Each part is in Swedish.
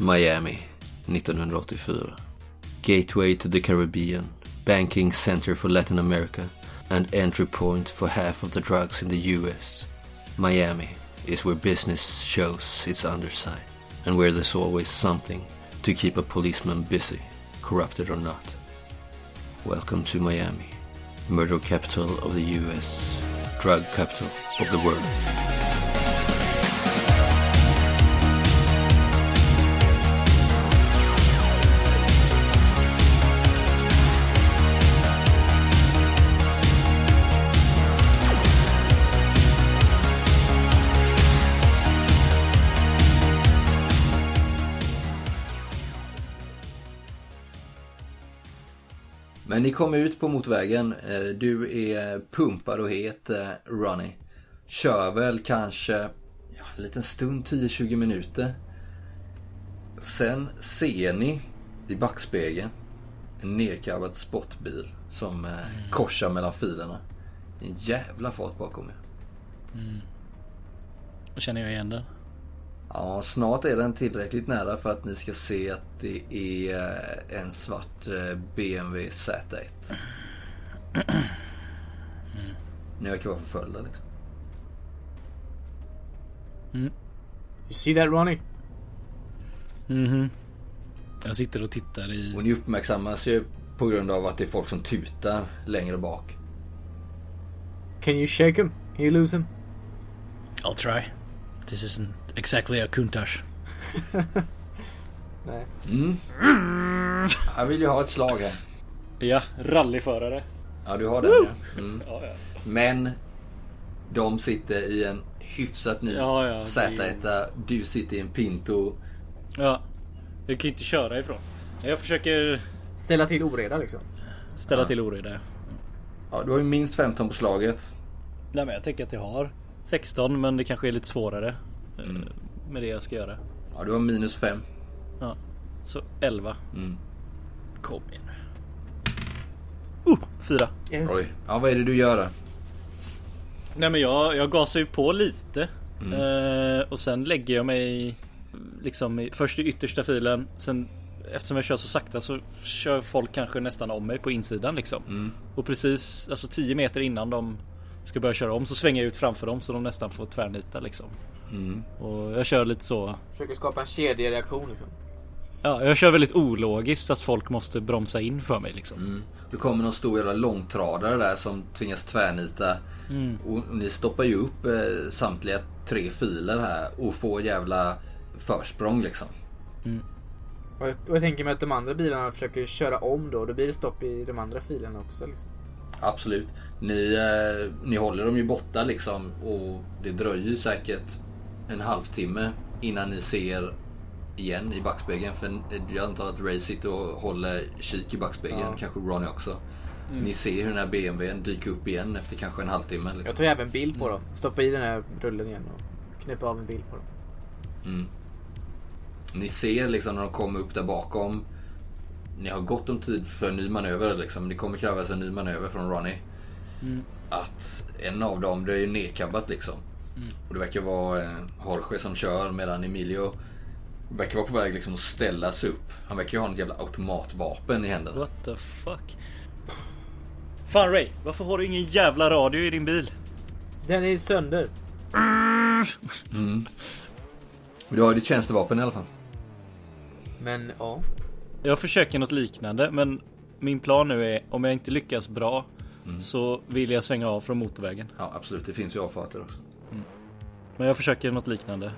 Miami 1984. Gateway to the Caribbean, banking center for Latin America and entry point for half of the drugs in the US. Miami is where business shows its underside and where there's always something to keep a policeman busy, corrupted or not. Welcome to Miami, murder capital of the US, drug capital of the world. Ni kommer ut på motorvägen. Eh, Du är pumpad och het, eh, Ronny. Kör väl kanske ja, en liten stund, 10-20 minuter. Sen ser ni i backspegeln en nedkarvad sportbil som eh, korsar mellan filerna. En jävla fart bakom er. Då känner jag igen den. Ja, snart är den tillräckligt nära för att ni ska se att det är eh, en svart eh, BMW Z1. Ni verkar vara förföljda liksom. You see that Ronnie? Mhm. Jag sitter och tittar i... Och ni uppmärksammas ju på grund av att det är folk som tutar längre bak. Can you shake him? Can you lose him? I'll try. This isn't exactly a kuntash. Nej. Jag vill ju ha ett slag här. Ja, rallyförare. Ja, du har den ja. Mm. Ja, ja. Men de sitter i en hyfsat ny Ja, ja, det- Z1. Du sitter i en Pinto. ja. Jag kan ju inte köra ifrån. Jag försöker Ställa till oreda liksom. ställa till oreda. Ja, du har ju minst 15 på slaget. Nej men jag tänker att jag har 16 men det kanske är lite svårare. Eh, Med det jag ska göra. Ja, du har minus 5. Ja. Så 11. Mm. Kom igen nu. Uh, fyra. Yes. Oj. Ja, vad är det du gör där? Nej men jag, jag gasar ju på lite. Eh, och sen lägger jag mig liksom i, först i yttersta filen. Sen eftersom jag kör så sakta så kör folk kanske nästan om mig på insidan liksom. Och precis alltså 10 meter innan de ska börja köra om så svänger jag ut framför dem så de nästan får tvärnita liksom. Och jag kör lite så. Försöker skapa en kedjereaktion liksom. Ja, jag kör väldigt ologiskt att folk måste bromsa in för mig liksom. Det kommer någon stor jävla långtradare där som tvingas tvärnita. Och, och ni stoppar ju upp eh, samtliga tre filer här och får jävla försprång liksom. Och jag, och jag tänker mig att de andra bilarna försöker köra om då. Då blir det stopp i de andra filerna också liksom. Absolut. Ni, eh, ni håller dem ju borta liksom och det dröjer ju säkert en halvtimme innan ni ser igen i backspegeln. För jag antar att Ray sitter och håller kik i backspegeln. Ja. Kanske Ronny också. Ni ser hur den här BMWn dyker upp igen efter kanske en halvtimme. Liksom. Jag tar även bild på dem. Stoppa i den här rullen igen och knäppa av en bild på dem. Ni ser liksom när de kommer upp där bakom. Ni har gott om tid för en ny manöver liksom. Det kommer krävas en ny manöver från Ronny. Att en av dem, det är ju nedkabbat liksom. Och det verkar vara eh, Jorge som kör medan Emilio verkar vara på väg liksom att ställa sig upp. Han verkar ju ha ett jävla automatvapen i händerna. What the fuck? Fan Ray, varför har du ingen jävla radio i din bil? Den är sönder. Men du har ju ditt tjänstevapen i alla fall. Men ja. Jag försöker något liknande men min plan nu är om jag inte lyckas bra så vill jag svänga av från motorvägen. Ja absolut, det finns ju avfarter också. Men jag försöker något liknande.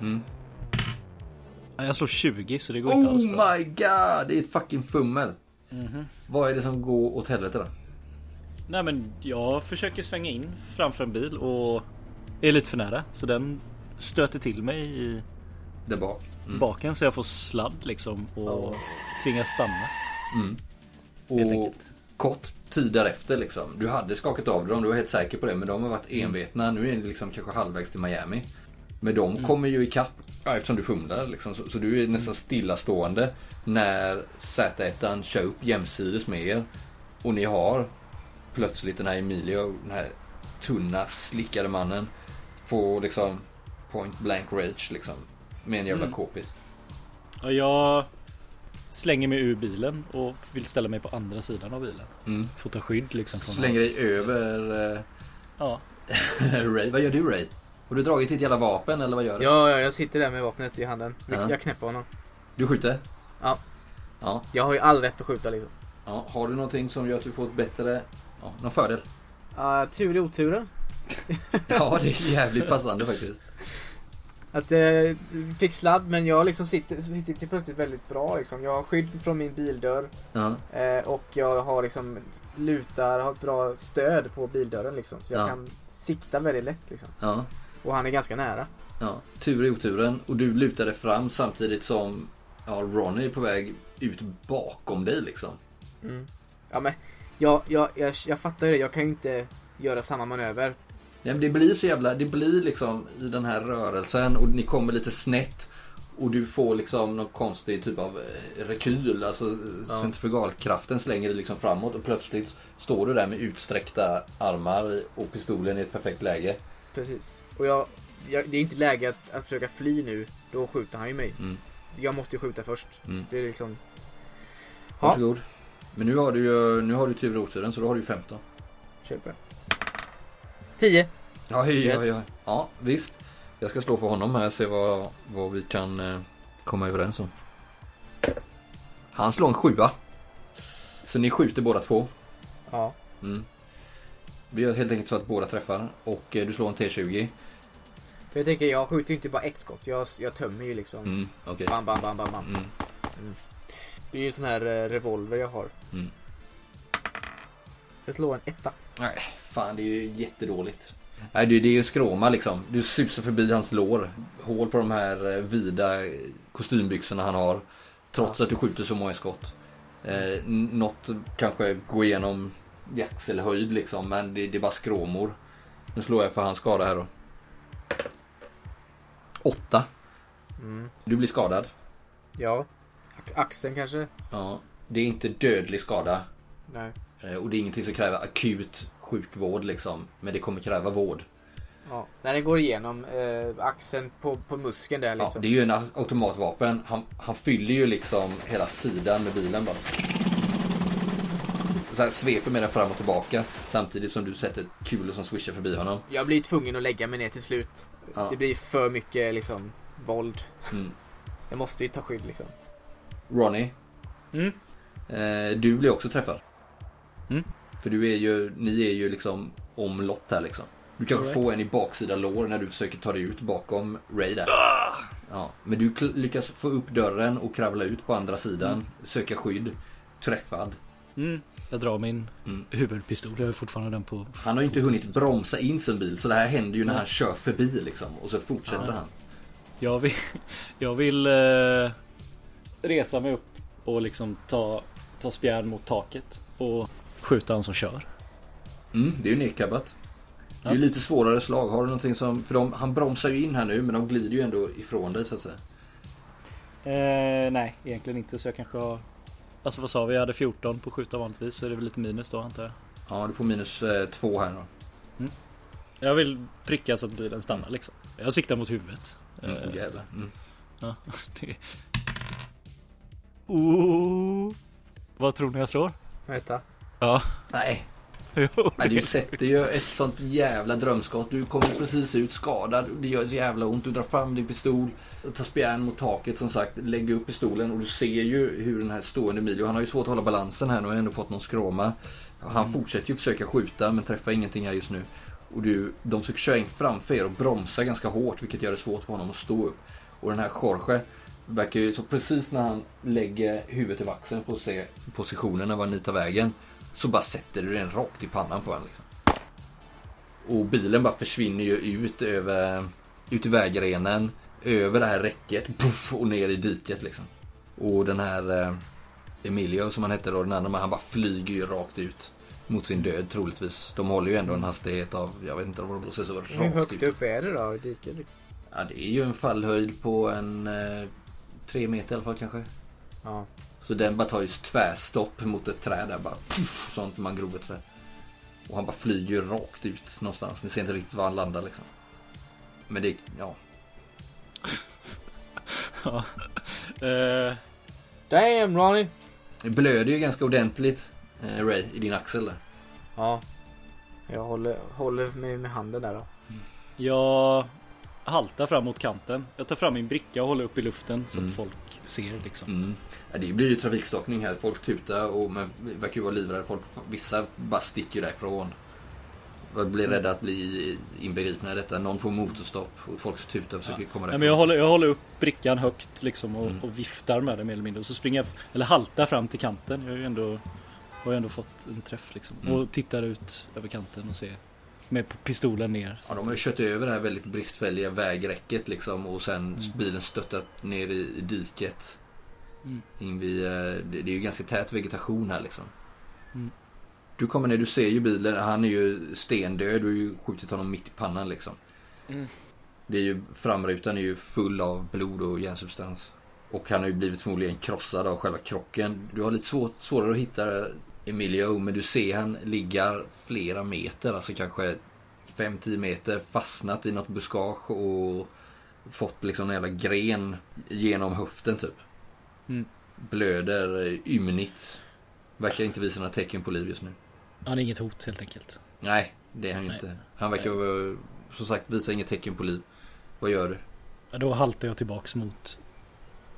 Ja, Jag slår 20 så det går inte alls Oh bra. my god, det är ett fucking fummel. Vad är det som går åt helvete då? Nej men jag försöker svänga in framför en bil och är lite för nära. Så den stöter till mig i Där bak. baken så jag får sladd liksom och tvingas stanna. Helt Och kort tid därefter liksom. Du hade skakat av dem, du var helt säker på det. Men de har varit envetna. Nu är det liksom kanske halvvägs till Miami. Men de kommer ju ikapp. Ja, eftersom du fumlar liksom. Så, så du är nästan stillastående. När Z1 kör upp jämsides med er. Och ni har plötsligt den här Emilio, den här tunna slickade mannen. På liksom point blank rage liksom. Med en jävla k-pist. Ja, jag slänger mig ur bilen och vill ställa mig på andra sidan av bilen. Mm. Får ta skydd liksom från Slänger hans- dig över eh, Ja. Ray. Vad gör du Ray? Har du dragit ditt jävla vapen eller vad gör du? Ja, ja, jag sitter där med vapnet i handen. Ja. Jag knäpper honom. Du skjuter? Ja. Ja. Jag har ju all rätt att skjuta liksom. ja. Har du någonting som gör att du får ett bättre... Ja, någon fördel? Uh, tur i oturen. Ja, det är jävligt passande faktiskt. Att eh, fick sladd men jag liksom sitter, sitter plötsligt väldigt bra liksom. Jag har skydd från min bildörr. Ja. Eh, och jag har liksom lutar, har bra stöd på bildörren liksom. Så jag Ja. kan sikta väldigt lätt liksom. Ja. Och han är ganska nära. Ja, tur i oturen. Och du lutade fram samtidigt som ja, Ronny är på väg ut bakom dig liksom. Mm. Ja men, jag, jag, jag, jag fattar ju det. Jag kan ju inte göra samma manöver. Nej, men det blir så jävla, det blir liksom i den här rörelsen och ni kommer lite snett. Och du får liksom någon konstig typ av eh, rekyl, alltså Ja. centrifugalkraften slänger dig liksom framåt och plötsligt står du där med utsträckta armar och pistolen i ett perfekt läge. Precis. Och jag, jag det är inte läge att, att försöka fly nu. Då skjuter han ju mig. Mm. Jag måste ju skjuta först. Mm. Det är liksom... Ja, Varsågod. Men nu har du ju, nu har du tur oturen så då har du ju 15. kör på det. 10. Ja, hej, Yes. ja, ja. ja, visst. Jag ska slå för honom här och se vad, vad vi kan eh, komma överens om. Han slår en sjua. Så ni skjuter båda två. Ja. Mm. Vi gör helt enkelt så att båda träffar och eh, du slår en T20. För jag tänker, jag skjuter ju inte bara ett skott. Jag, jag tömmer ju liksom. Mm, okej. Bam, bam, bam, bam, bam. Mm, Det är ju en sån här eh, revolver jag har. mm. Jag slår en etta. Nej, fan det är ju jättedåligt. Nej, det, det är ju skråma liksom. Du susar förbi hans lår. Hål på de här eh, vida kostymbyxorna han har. Trots att du skjuter så många skott. Eh, något kanske går igenom i axelhöjd liksom. Men det, det är bara skråmor. Nu slår jag för hans skada här då. Åtta. Mm. Du blir skadad. Ja. Ax- Axeln kanske? Ja. Det är inte dödlig skada. Nej. Eh, och det är ingenting som kräver akut sjukvård liksom. Men det kommer kräva vård. Ja. När den går igenom eh, axeln på, på muskeln där Ja, liksom. det är ju en automatvapen. Han, han fyller ju liksom hela sidan med bilen bara. Här, sveper med den fram och tillbaka. Samtidigt som du sätter kulor som swishar förbi honom. Jag blir tvungen att lägga mig ner till slut. Ja. Det blir för mycket liksom våld. Mm. Jag måste ju ta skydd liksom. Ronny, Mm. eh, du blir också träffad. Mm. För du är ju, ni är ju liksom omlott här liksom. Du kanske Alright. får en i baksida lår när du försöker ta dig ut bakom Ray där. Ja, men du lyckas få upp dörren och kravla ut på andra sidan. Söka skydd. Träffad. Mm. Jag drar min Mm. huvudpistol. Jag har fortfarande den på. Han har ju inte hunnit bromsa in sin bil så det här händer ju när han kör förbi liksom. Och så fortsätter Ja. han. Jag vill, jag vill eh, resa mig upp och liksom ta, ta spjärn mot taket och skjuta han som kör. Mm, det är ju nedkabbat. Det är ju Ja. lite svårare slag. Har du någonting som... För de, han bromsar ju in här nu men de glider ju ändå ifrån dig så att säga. Eh, nej, egentligen inte. Så jag kanske har... Alltså vad sa vi? Jag hade 14 på skjuta vanligtvis. Så är det väl lite minus då antar jag. Ja, du får minus eh, två här då. Jag vill pricka så att bilen stannar liksom. Jag siktar mot huvudet. Mm, Eh, jävlar. Mm. ja, det... oh. Vad tror ni jag slår? Etta. Ja. Nej, Nej, du sätter ju ett sånt jävla drömskott. Du kommer precis ut skadad. Det gör så jävla ont. Du drar fram din pistol. och Tar spjärn mot taket som sagt. Lägger upp pistolen och du ser ju hur den här stående Emilio. Han har ju svårt att hålla balansen här nu. Har ändå fått någon skråma. Han fortsätter ju försöka skjuta men träffar ingenting här just nu. Och du, de försöker köra in framför er och bromsa ganska hårt vilket gör det svårt för honom att stå upp. Och den här Jorge verkar ju så precis när han lägger huvudet i axeln för att se positionerna var ni tar vägen. Så bara sätter du den rakt i pannan på honom. Liksom. Och bilen bara försvinner ju ut över ut i vägrenen, över det här räcket puff, och ner i diket liksom. Och den här eh, Emilio som han hette då, den andra, han bara flyger ju rakt ut. Mot sin död troligtvis. De håller ju ändå en hastighet av, jag vet inte vad de blåser så Hur rakt högt ut. upp är det då i diket? Liksom? Ja, det är ju en fallhöjd på en eh, tre meter i alla fall kanske. Ja. Så den bara tar ju tvärstopp mot ett träd där bara. Puff, sånt man grov ett träd. Och han bara flyger rakt ut någonstans. Ni ser inte riktigt var han landar liksom. Men det, ja. Ja. Eh, Damn Ronny! Det blöder ju ganska ordentligt, eh, Ray, i din axel där. Ja. Jag håller, håller mig med handen där då. jag haltar fram mot kanten. Jag tar fram min bricka och håller upp i luften så Mm. att folk ser liksom. Mm. Ja, det blir ju trafikstockning här. Folk tutar och man verkar ju vara livrädda. Folk, vissa bara sticker därifrån. Blir rädda att bli inbegripna i detta. Någon på motorstopp och folk tutar och försöker komma Nej, därifrån. men jag, håller, jag håller upp brickan högt liksom och, Mm. och viftar med den mer eller mindre. Och så springer jag, eller haltar fram till kanten. Jag har ju ändå, har ju ändå fått en träff liksom. Mm. Och tittar ut över kanten och ser. Med pistolen ner. Ja, de har ju kört över det här väldigt bristfälliga vägräcket liksom och sen Mm. bilen stöttat ner i, i diket. Mm. In vid, eh, det, det är ju ganska tät vegetation här liksom. Mm. Du kommer ner, du ser ju bilen. Han är ju stendöd. Du har ju skjutit honom mitt i pannan liksom. Mm. Det är ju, framrutan är ju full av blod och järnsubstans. Och han har ju blivit förmodligen krossad av själva krocken. Du har lite svårt, svårare att hitta Emilio, men du ser han ligger flera meter, alltså kanske 5-10 meter fastnat i något buskage och fått liksom en jävla gren genom höften typ. Mm. Blöder eh, ymnigt. Verkar inte visa några tecken på liv just nu. Han är inget hot helt enkelt. Nej, det är han ju Nej. inte. Han verkar vara- som sagt visa inget tecken på liv. Vad gör du? Ja, då haltar jag tillbaks mot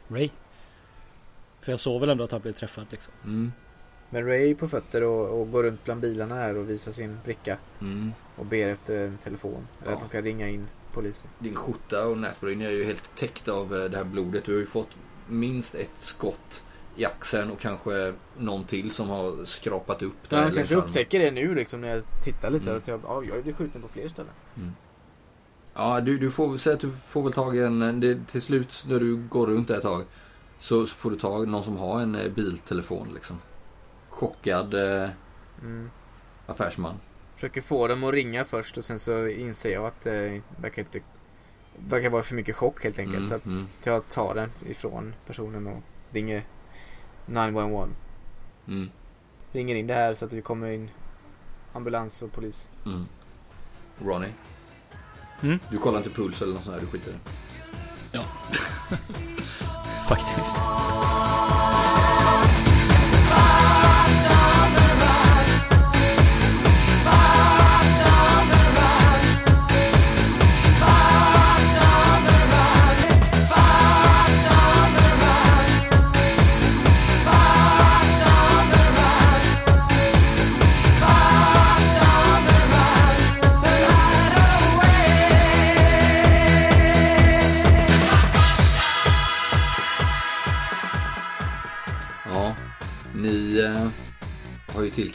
Ray. För jag såg väl ändå att han blev träffad liksom. Mm. Men Ray är på fötter och, och går runt bland bilarna här och visar sin bricka. Mm. Och ber efter en telefon. Eller Ja. att de kan ringa in polisen. Din skjorta och näsbryn är ju helt täckt av eh, det här blodet. Du har ju fått minst ett skott i axeln och kanske någon till som har skrapat upp Ja, han längs kanske armen. upptäcker det nu liksom när jag tittar lite. Mm. Att jag, ja, jag blir skjuten på fler ställen. Ja, du, du får säga att du får väl tag i en... Det, till slut när du går runt där ett tag så, så får du tag i någon som har en eh, biltelefon liksom. Chockad eh, Mm. affärsman. Försöker få dem att ringa först och sen så inser jag att det verkar inte verkar vara för mycket chock helt enkelt. Mm, så att mm. jag tar den ifrån personen och ringer 911. Mm. Ringer in det här så att det kommer in ambulans och polis. Mm. Ronny? Mm. Du kollar inte puls eller något sånt där, du skiter i det. Faktiskt.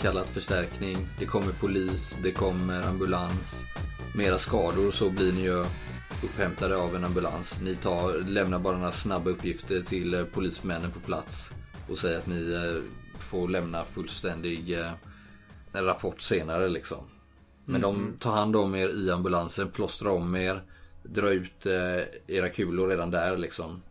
Tillkallat förstärkning. Det kommer polis, det kommer ambulans. Med era skador så blir ni ju upphämtade av en ambulans. Ni tar, lämnar bara några snabba uppgifter till eh, polismännen på plats och säger att ni eh, får lämna fullständig eh, rapport senare liksom. Men de tar hand om er i ambulansen, plåstrar om er, drar ut era kulor redan där liksom.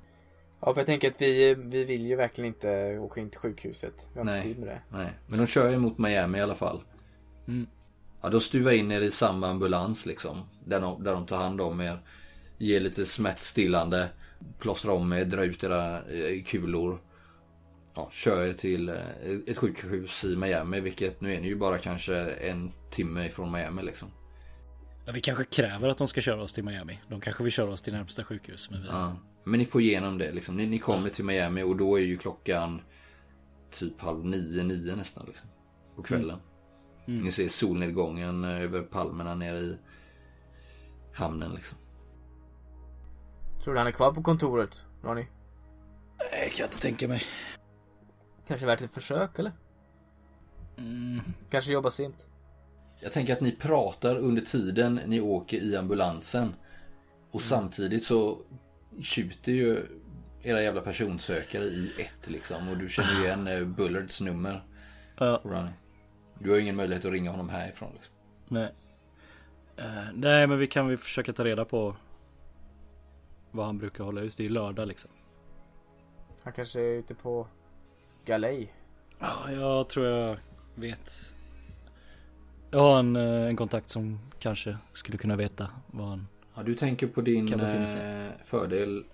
Ja för jag tänker att vi, vi vill ju verkligen inte åka in till sjukhuset. Vi har inte Nej. tid med det. Nej, men de kör ju mot Miami i alla fall. Mm. Ja, de stuvar in er i samma ambulans liksom. Där de, där de tar hand om er. Ger lite smärtstillande. Plåstrar om er, drar ut era eh, kulor. Ja, kör er till eh, ett sjukhus i Miami. Vilket nu är ni ju bara kanske en timme ifrån Miami liksom. Ja, vi kanske kräver att de ska köra oss till Miami. De kanske vill köra oss till närmsta sjukhus. Men vi... Ja. Men ni får igenom det liksom. Ni, ni kommer till Miami och då är ju klockan typ halv nio, nio nästan liksom. På kvällen. Mm. Ni ser solnedgången eh, över palmerna nere i hamnen liksom. Tror du han är kvar på kontoret, Ronny? Nej, kan jag inte tänka mig. Kanske värt ett försök eller? Mm. Kanske jobba sent. Jag tänker att ni pratar under tiden ni åker i ambulansen. Och samtidigt så tjuter ju era jävla personsökare i ett liksom. Och du känner igen eh, Bullards nummer. Ja, Ronny. Du har ju ingen möjlighet att ringa honom härifrån. Liksom. nej. Eh, nej, men vi kan väl försöka ta reda på vad han brukar hålla ut. Det är ju lördag liksom. Han kanske är ute på galej. Ja, jag tror jag vet. Jag har en, eh, en kontakt som kanske skulle kunna veta vad han... Ja, du tänker på din eh, fördel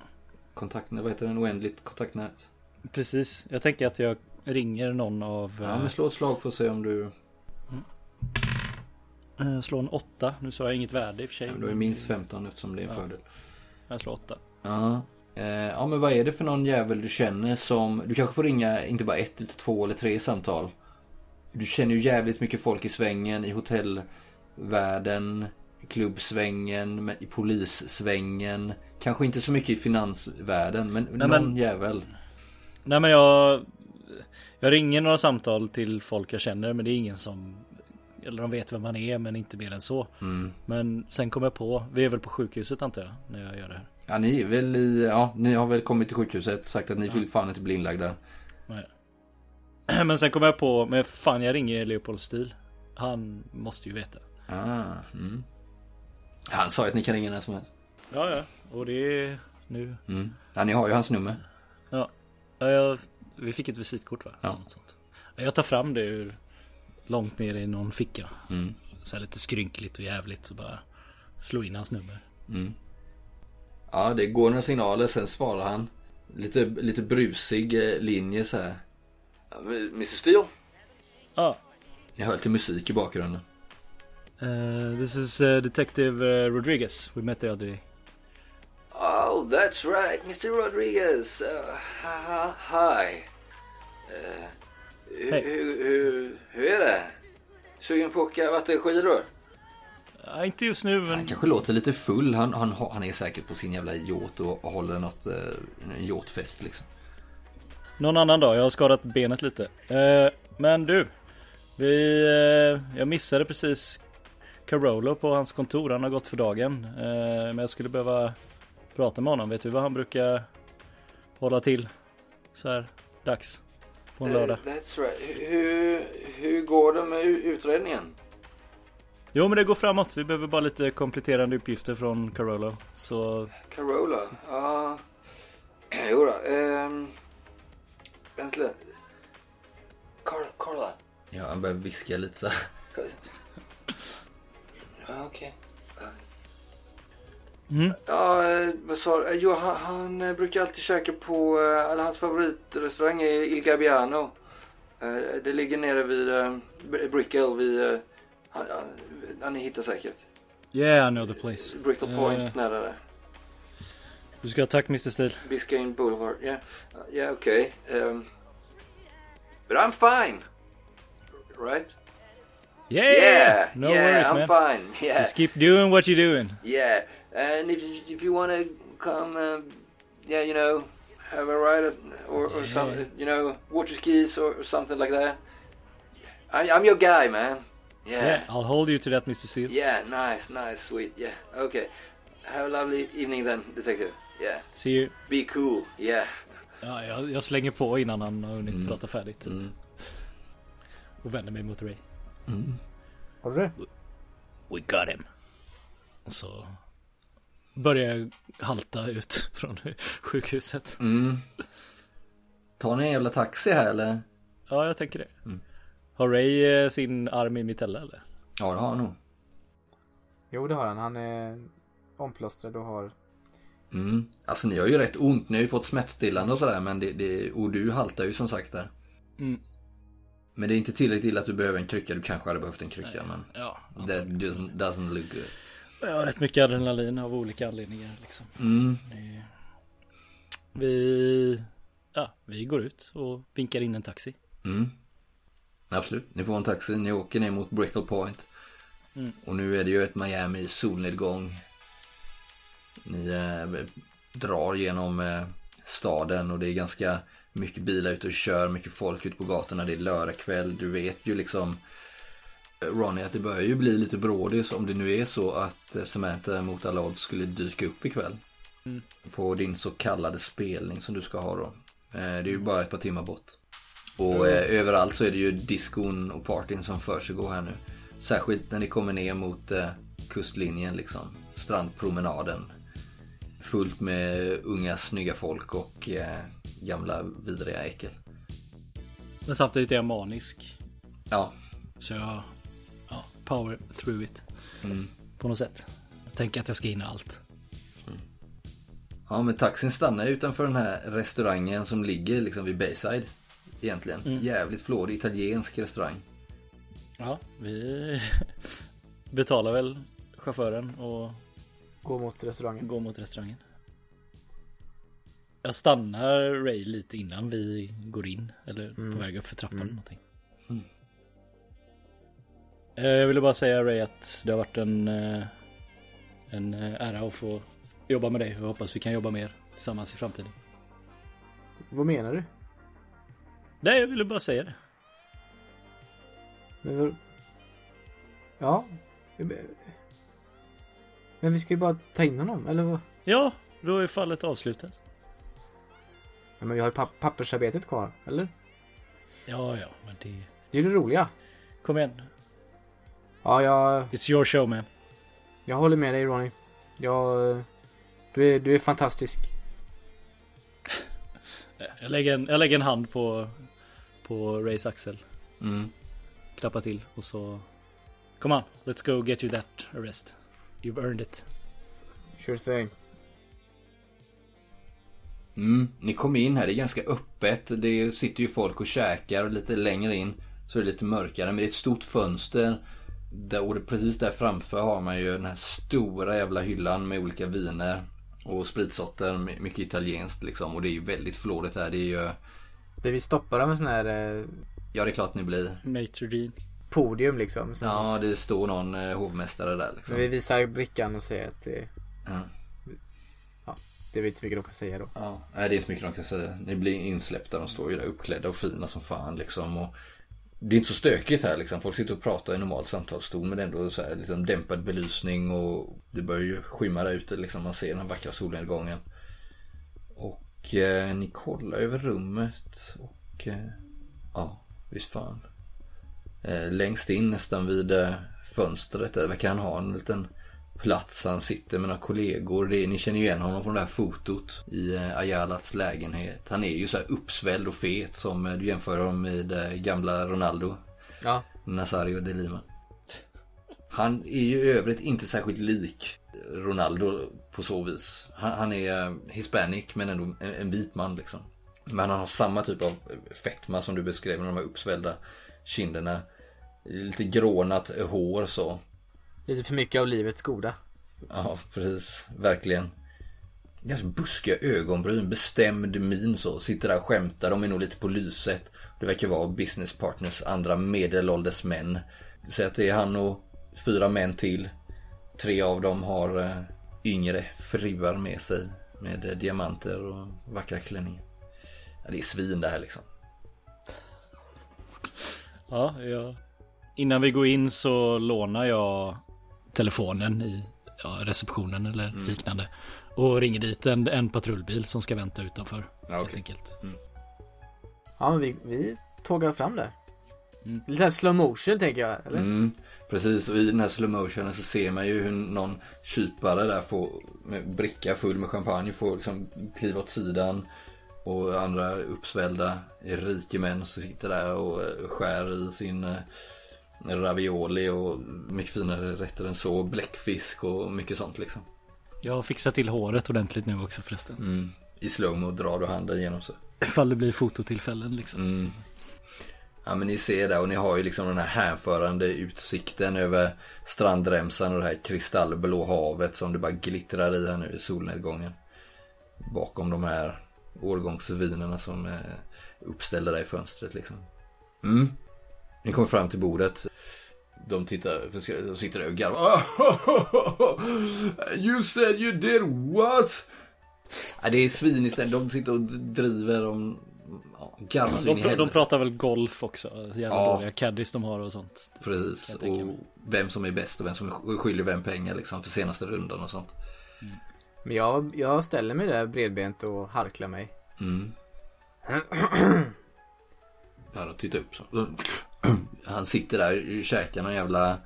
kontaktnät, vad heter den? Oändligt kontaktnät. Precis. Jag tänker att jag ringer någon av... Ja, men slå ett slag för att se om du... eh, slå en åtta. Nu sa jag inget värde i och för sig. Ja, men du är minst 15 eftersom det är en Ja. fördel. Jag slår åtta. Ja. Eh, ja, men vad är det för någon jävel du känner som... Du kanske får ringa inte bara ett, utan två eller tre samtal. Du känner ju jävligt mycket folk i svängen, i hotellvärlden, i klubbsvängen, i polissvängen. Kanske inte så mycket i finansvärlden, men Nej, någon men- jävel. Nej men jag... Jag ringer några samtal till folk jag känner men det är ingen som... Eller de vet vem man är men inte mer än så. Mm. Men sen kommer jag på, vi är väl på sjukhuset antar jag när jag gör det här. Ja, ni är väl i... Ja, ni har väl kommit till sjukhuset, sagt att ni vill fan inte bli inlagda. Nej. Men sen kommer jag på, men fan jag ringer Leopold Stil. Han måste ju veta. Ah, mm. Han sa att ni kan ringa när som helst. Ja ja, och det är nu. Mm. Ja, ni har ju hans nummer. Ja, Ja, jag, vi fick ett visitkort va? Ja. Något sånt. Jag tar fram det ur långt ner i någon ficka. Mm. Så här lite skrynkligt och jävligt så bara slå in hans nummer. Mm. Ja, det går några signaler, sen svarar han. Lite, lite brusig eh, linje så här. Ja, men, Mr Steele? Ja. Jag hör lite musik i bakgrunden. Uh, this is uh, Detective uh, Rodriguez. We met the other day. Oh, that's right, Mr Rodriguez. Uh, hi. Uh, hur, hur, hur är det? Sugen på att åka vattenskidor? Ja, inte just nu men... Han kanske låter lite full. Han, han, han är säkert på sin jävla yacht och, och håller något, eh, en yachtfest liksom. Någon annan dag. Jag har skadat benet lite. Eh, men du. Vi... eh, jag missade precis Carolo på hans kontor. Han har gått för dagen. Eh, men jag skulle behöva prata med honom. Vet du vad han brukar hålla till så här dags på en lördag? that's right. Hur, hur går det med utredningen? Jo men det går framåt. Vi behöver bara lite kompletterande uppgifter från Carolo. Så Carola? Ja. Jo då. Um, vänta lite. Car Carla? Ja, han börjar viska lite så här. Ja, okej. Mm. Ja, eh, vad sa du? Eh, Jo, han, han eh, brukar alltid käka på, eller hans favoritrestaurang är Il Gabbiano. Det ligger nere vid Br- Brickell vid, han, han, ni hittar säkert. Yeah I know the place. Brickell Point Eh. nära där. Du ska ha tack Mr Steel. Biscayne Boulevard. Yeah, uh, yeah, okay. Um, but I'm fine, right? Yeah! yeah, No yeah, worries I'm man. fine. Yeah, Just keep doing what you're doing. yeah. And if you, if you want to come, um, yeah, you know, have a ride or, or Yeah. something, you know, water skis or, or something like that. I, I'm your guy, man. Yeah. Yeah. I'll hold you to that Mr Steel. Yeah, nice, nice, sweet. Yeah, okay. Have a lovely evening then, detective. Yeah. See you. Be cool. Yeah. Ja, jag, jag slänger på innan han har hunnit prata färdigt. typ. Mm. Och vänder mig mot Ray. Har du det? We got him. Och så börjar jag halta ut från sjukhuset. Mm. Tar ni en jävla taxi här eller? Ja, jag tänker det. Har Ray eh, sin arm i mitella eller? Ja, det har han nog. Jo, det har han. Han är omplåstrad och har... Mm. Alltså ni har ju rätt ont. Ni har ju fått smärtstillande och sådär. Men det, det, och du haltar ju som sagt där. Mm. Men det är inte tillräckligt illa att du behöver en krycka. Du kanske hade behövt en krycka men Ja. that doesn't, doesn't look good. Jag har rätt mycket adrenalin av olika anledningar liksom. Mm. Vi... Ja, vi går ut och vinkar in en taxi. Mm. Absolut. Ni får en taxi. Ni åker ner mot Brickell Point. Mm. Och nu är det ju ett Miami i solnedgång. Ni eh, drar genom eh, staden och det är ganska mycket bilar ute och kör, mycket folk ute på gatorna. Det är lördagkväll. Du vet ju liksom eh, Ronny att det börjar ju bli lite brådis om det nu är så att eh, Samantha mot alla odds skulle dyka upp ikväll. Mm. På din så kallade spelning som du ska ha då. Eh, Det är ju bara ett par timmar bort. Och eh, överallt så är det ju diskon och partyn som försiggår här nu. Särskilt när ni kommer ner mot eh, kustlinjen liksom. Strandpromenaden. Fullt med unga snygga folk och eh, gamla vidriga äckel. Men samtidigt är jag manisk. Ja. Så jag... Ja, power through it. Mm. På något sätt. Jag tänker att jag ska hinna allt. Ja men taxin stannar utanför den här restaurangen som ligger liksom vid Bayside. Egentligen. Mm. Jävligt flådig italiensk restaurang. Ja, vi betalar väl chauffören och Gå mot restaurangen. går mot restaurangen. Jag stannar Ray lite innan vi går in eller på väg upp för trappan eller någonting. Mm. Eh, Jag ville bara säga Ray att det har varit en, eh, en eh, ära att få jobba med dig och hoppas vi kan jobba mer tillsammans i framtiden. Vad menar du? Nej, jag ville bara säga det. Men. Ja. Men vi ska ju bara ta in honom, eller vad? Ja, då är fallet avslutat. Ja, men vi har ju papp- pappersarbetet kvar, eller? Ja, ja, men det... Det är det roliga. Kom igen. Ja, jag, It's your show man. jag håller med dig Ronny. Jag... Du är, du är fantastisk. Jag lägger en, jag lägger en hand på, på Rays axel. Mm. Klappar till och så... Come on, let's go get you that arrest. You've earned it. Sure thing. Mm. Ni kommer in här, det är ganska öppet. Det sitter ju folk och käkar och lite längre in så är det lite mörkare. Men det är ett stort fönster. Där, och precis där framför har man ju den här stora jävla hyllan med olika viner. Och spritsorter, my- mycket italienskt liksom. Och det är ju väldigt flådigt här. Det är ju... Blir vi stoppade en sån här eh, Ja, det är klart ni blir. Maitre Dean. Podium liksom? Sen Ja, så, det står någon eh, hovmästare där liksom. vi visar brickan och säger att det, Ja. det är inte mycket de kan säga då. Ja, nej det är inte mycket de kan säga. Ni blir insläppta, de står ju där uppklädda och fina som fan liksom. Och det är inte så stökigt här liksom. Folk sitter och pratar i normal samtalston men det är ändå så här liksom dämpad belysning och det börjar ju skymma där ute liksom. Man ser den vackra solnedgången. Och eh, ni kollar över rummet och eh, ja, visst fan. Eh, längst in nästan vid eh, fönstret där verkar han ha en liten plats. Han sitter med några kollegor. Det ni känner ju igen honom från det här fotot i eh, Ayalats lägenhet. Han är ju så här uppsvälld och fet som du jämför honom med gamla Ronaldo. Ja. Nazario de Lima. Han är ju i övrigt inte särskilt lik Ronaldo på så vis. Han, han är hispanic men ändå en, en vit man liksom. Men han har samma typ av fetma som du beskrev med de här uppsvällda kinderna. Lite grånat hår så. Lite för mycket av livets goda. Ja, precis. Verkligen. Ganska buskiga ögonbryn, bestämd min så. Sitter där och skämtar. De är nog lite på lyset. Det verkar vara business partners, andra medelålders män. Säg att det är han och fyra män till. Tre av dem har eh, yngre fruar med sig. Med eh, diamanter och vackra klänningar. Ja, det är svin det här liksom. Ja, ja. Innan vi går in så lånar jag telefonen i ja, receptionen eller liknande. Och ringer dit en, en patrullbil som ska vänta utanför. Ja, Helt enkelt. Ja men vi, vi tågar fram där. Mm. Lite slow motion tänker jag. Eller? Mm, precis, och i den här slow motionen så ser man ju hur någon kypare där får med bricka full med champagne får liksom kliva åt sidan. Och andra uppsvällda rikemän som sitter där och eh, skär i sin eh, ravioli och mycket finare rätter än så. Bläckfisk och mycket sånt liksom. Jag har fixat till håret ordentligt nu också förresten. Mm. I slowmo drar du handen genom så. Ifall det blir fototillfällen liksom. Mm. Ja men ni ser där och ni har ju liksom den här hänförande utsikten över strandremsan och det här kristallblå havet som det bara glittrar i här nu i solnedgången. Bakom de här årgångsvinerna som är uppställda där i fönstret liksom. Mm. Ni kommer fram till bordet. De tittar, de sitter där och garvar. You said you did what? Ja, det är svin istället. De sitter och driver om ja, garvar De, de helvete. pratar väl golf också. Jävla Ja. dåliga caddies de har och sånt. Precis. Och vem som är bäst och vem som skyller vem pengar liksom för senaste rundan och sånt. Men jag, jag ställer mig där bredbent och harklar mig. Mm. Ja, då tittar upp så. Han sitter där och käkar någon jävla eh,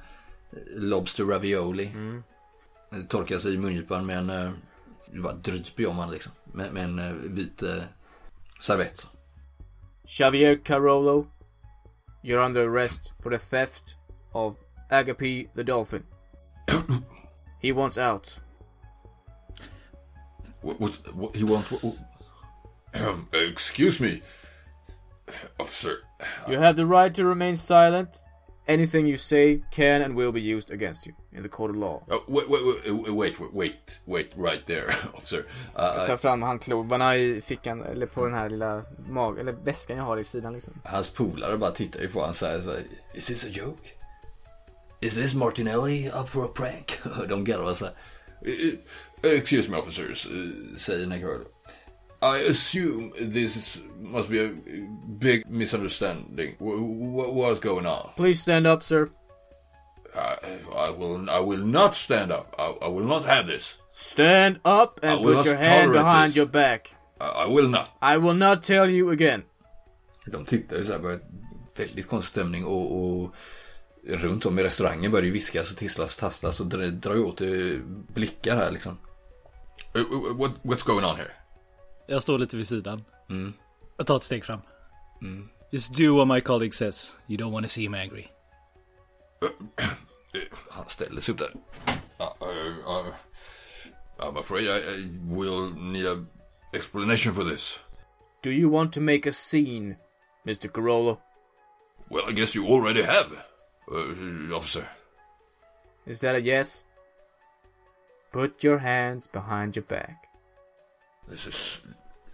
Lobster ravioli. Mm. Torkar sig i mungipan med en... eh, Det bara dryper ju om han liksom. Med, med en eh, vit eh, servett så. Xavier Carollo. You're under arrest for the theft of Agape the Dolphin. He wants out. What, what, what he wants? What, what, excuse me, officer. You have the right to remain silent. Anything you say can and will be used against you in the court of law. Uh, wait, wait, wait, wait, wait, wait, right there, officer. Uh, Jag tar fram handklovarna i fickan, eller på den här lilla mag eller väskan jag har i sidan liksom. Hans polare bara tittar ju på honom så här, så Is this a joke? Is this Martinelli up for a prank? De garvar så här. uh, excuse me, officers. Uh, Säger Necrolo. I assume this is, must be a big misunderstanding. W- w- what's going on? Please stand up sir. I, I will, I will not stand up. I, I will not have this. Stand up and put your hand behind this. your back. I, I will not. I will not tell you again. De tittar ju så här, bara väldigt konstig stämning och, och runt om i restaurangen börjar ju viskas och tisslas, tasslas och drar, ju åt eh, blickar här liksom. Uh, uh, what, what's going on here? Jag står lite vid sidan. Mm. Jag tar ett steg fram. Just do what my colleague says. You don't want to see him angry. Han ställer sig upp där. Uh, uh, uh, I'm afraid I, I will need a explanation for this. Do you want to make a scene, Mr. Carollo? Well, I guess you already have, uh, officer. Is that a yes? Put your hands behind your back. This is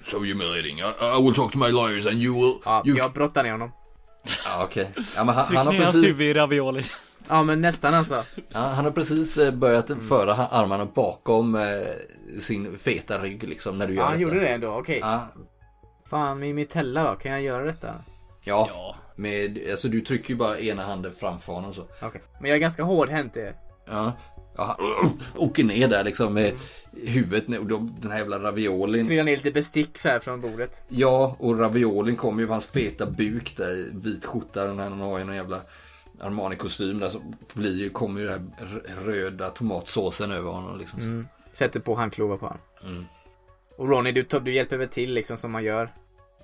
so humiliating. I, I will talk to my lawyers and you will... Ja, you, jag brottar ner honom. Ja okej. Ja, men han, Tryck han, har ner hans precis, huvud i ravioli. Ja, men nästan alltså. ja, han har precis eh, börjat föra ha- armarna bakom eh, sin feta rygg liksom när du gör Ja, han detta. gjorde det ändå, okej. Ja, Fan, med mitella då? Kan jag göra detta? ja. Ja. Med, alltså du trycker ju bara ena handen framför honom så. Okej. Men jag är ganska hårdhänt det. Ja. Ja han åker ner där liksom med huvudet ner och de, den här jävla raviolin. Trillar ner lite bestick så här från bordet. Ja, och raviolin kommer ju på hans feta buk där, vit skjorta, den här, han har ju någon jävla Armani-kostym där så blir ju, kommer ju den här röda tomatsåsen över honom liksom. Mm. Sätter på handklovar på honom. Mm. Och Ronny, du, du hjälper väl till liksom som man gör.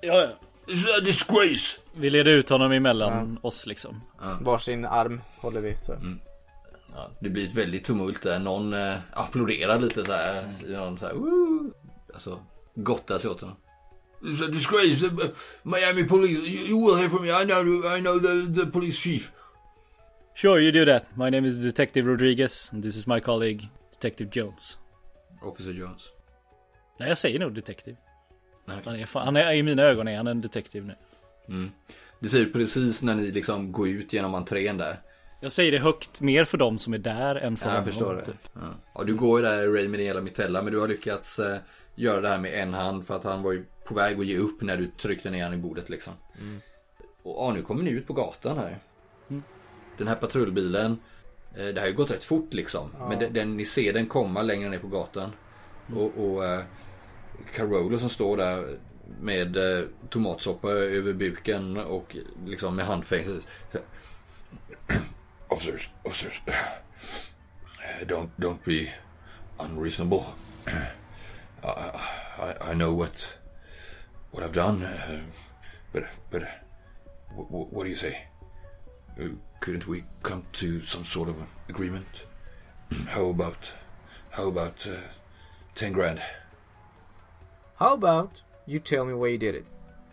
Ja, ja. It's a disgrace! Vi leder ut honom emellan oss liksom. Varsin arm håller vi. Så. Ja, det blir ett väldigt tumult där, någon eh, applåderar lite så här, någon så här, Woo! alltså gottar sig åt honom. It's a disgrace. Uh, Miami police, you, you will hear from me. I know, I know the, the police chief. Sure, you do that. My name is Detective Rodriguez and this is my colleague Detective Jones. Officer Jones. Nej, jag säger nog Detective. Nej, Han är, fan, han är, I mina ögon är han en Detective nu. Mm. Det ser ut precis när ni liksom går ut genom entrén där. Jag säger det högt mer för dem som är där än för Ja, jag honom. förstår det. typ. Ja. ja, du går ju där Ray med hela mitella men du har lyckats eh, göra det här med en hand för att han var ju på väg att ge upp när du tryckte ner honom i bordet liksom. Och ja, nu kommer ni ut på gatan här. Den här patrullbilen, eh, det har ju gått rätt fort liksom. Men den, den, ni ser den komma längre ner på gatan. Och, och eh, Carolo som står där med eh, tomatsoppa över buken och liksom med handfängsel. Officers, officers, don't don't be unreasonable. I, I, I know what what I've done, uh, but but what, what do you say? Uh, couldn't we come to some sort of agreement? How about how about uh, ten grand? How about you tell me why you did it?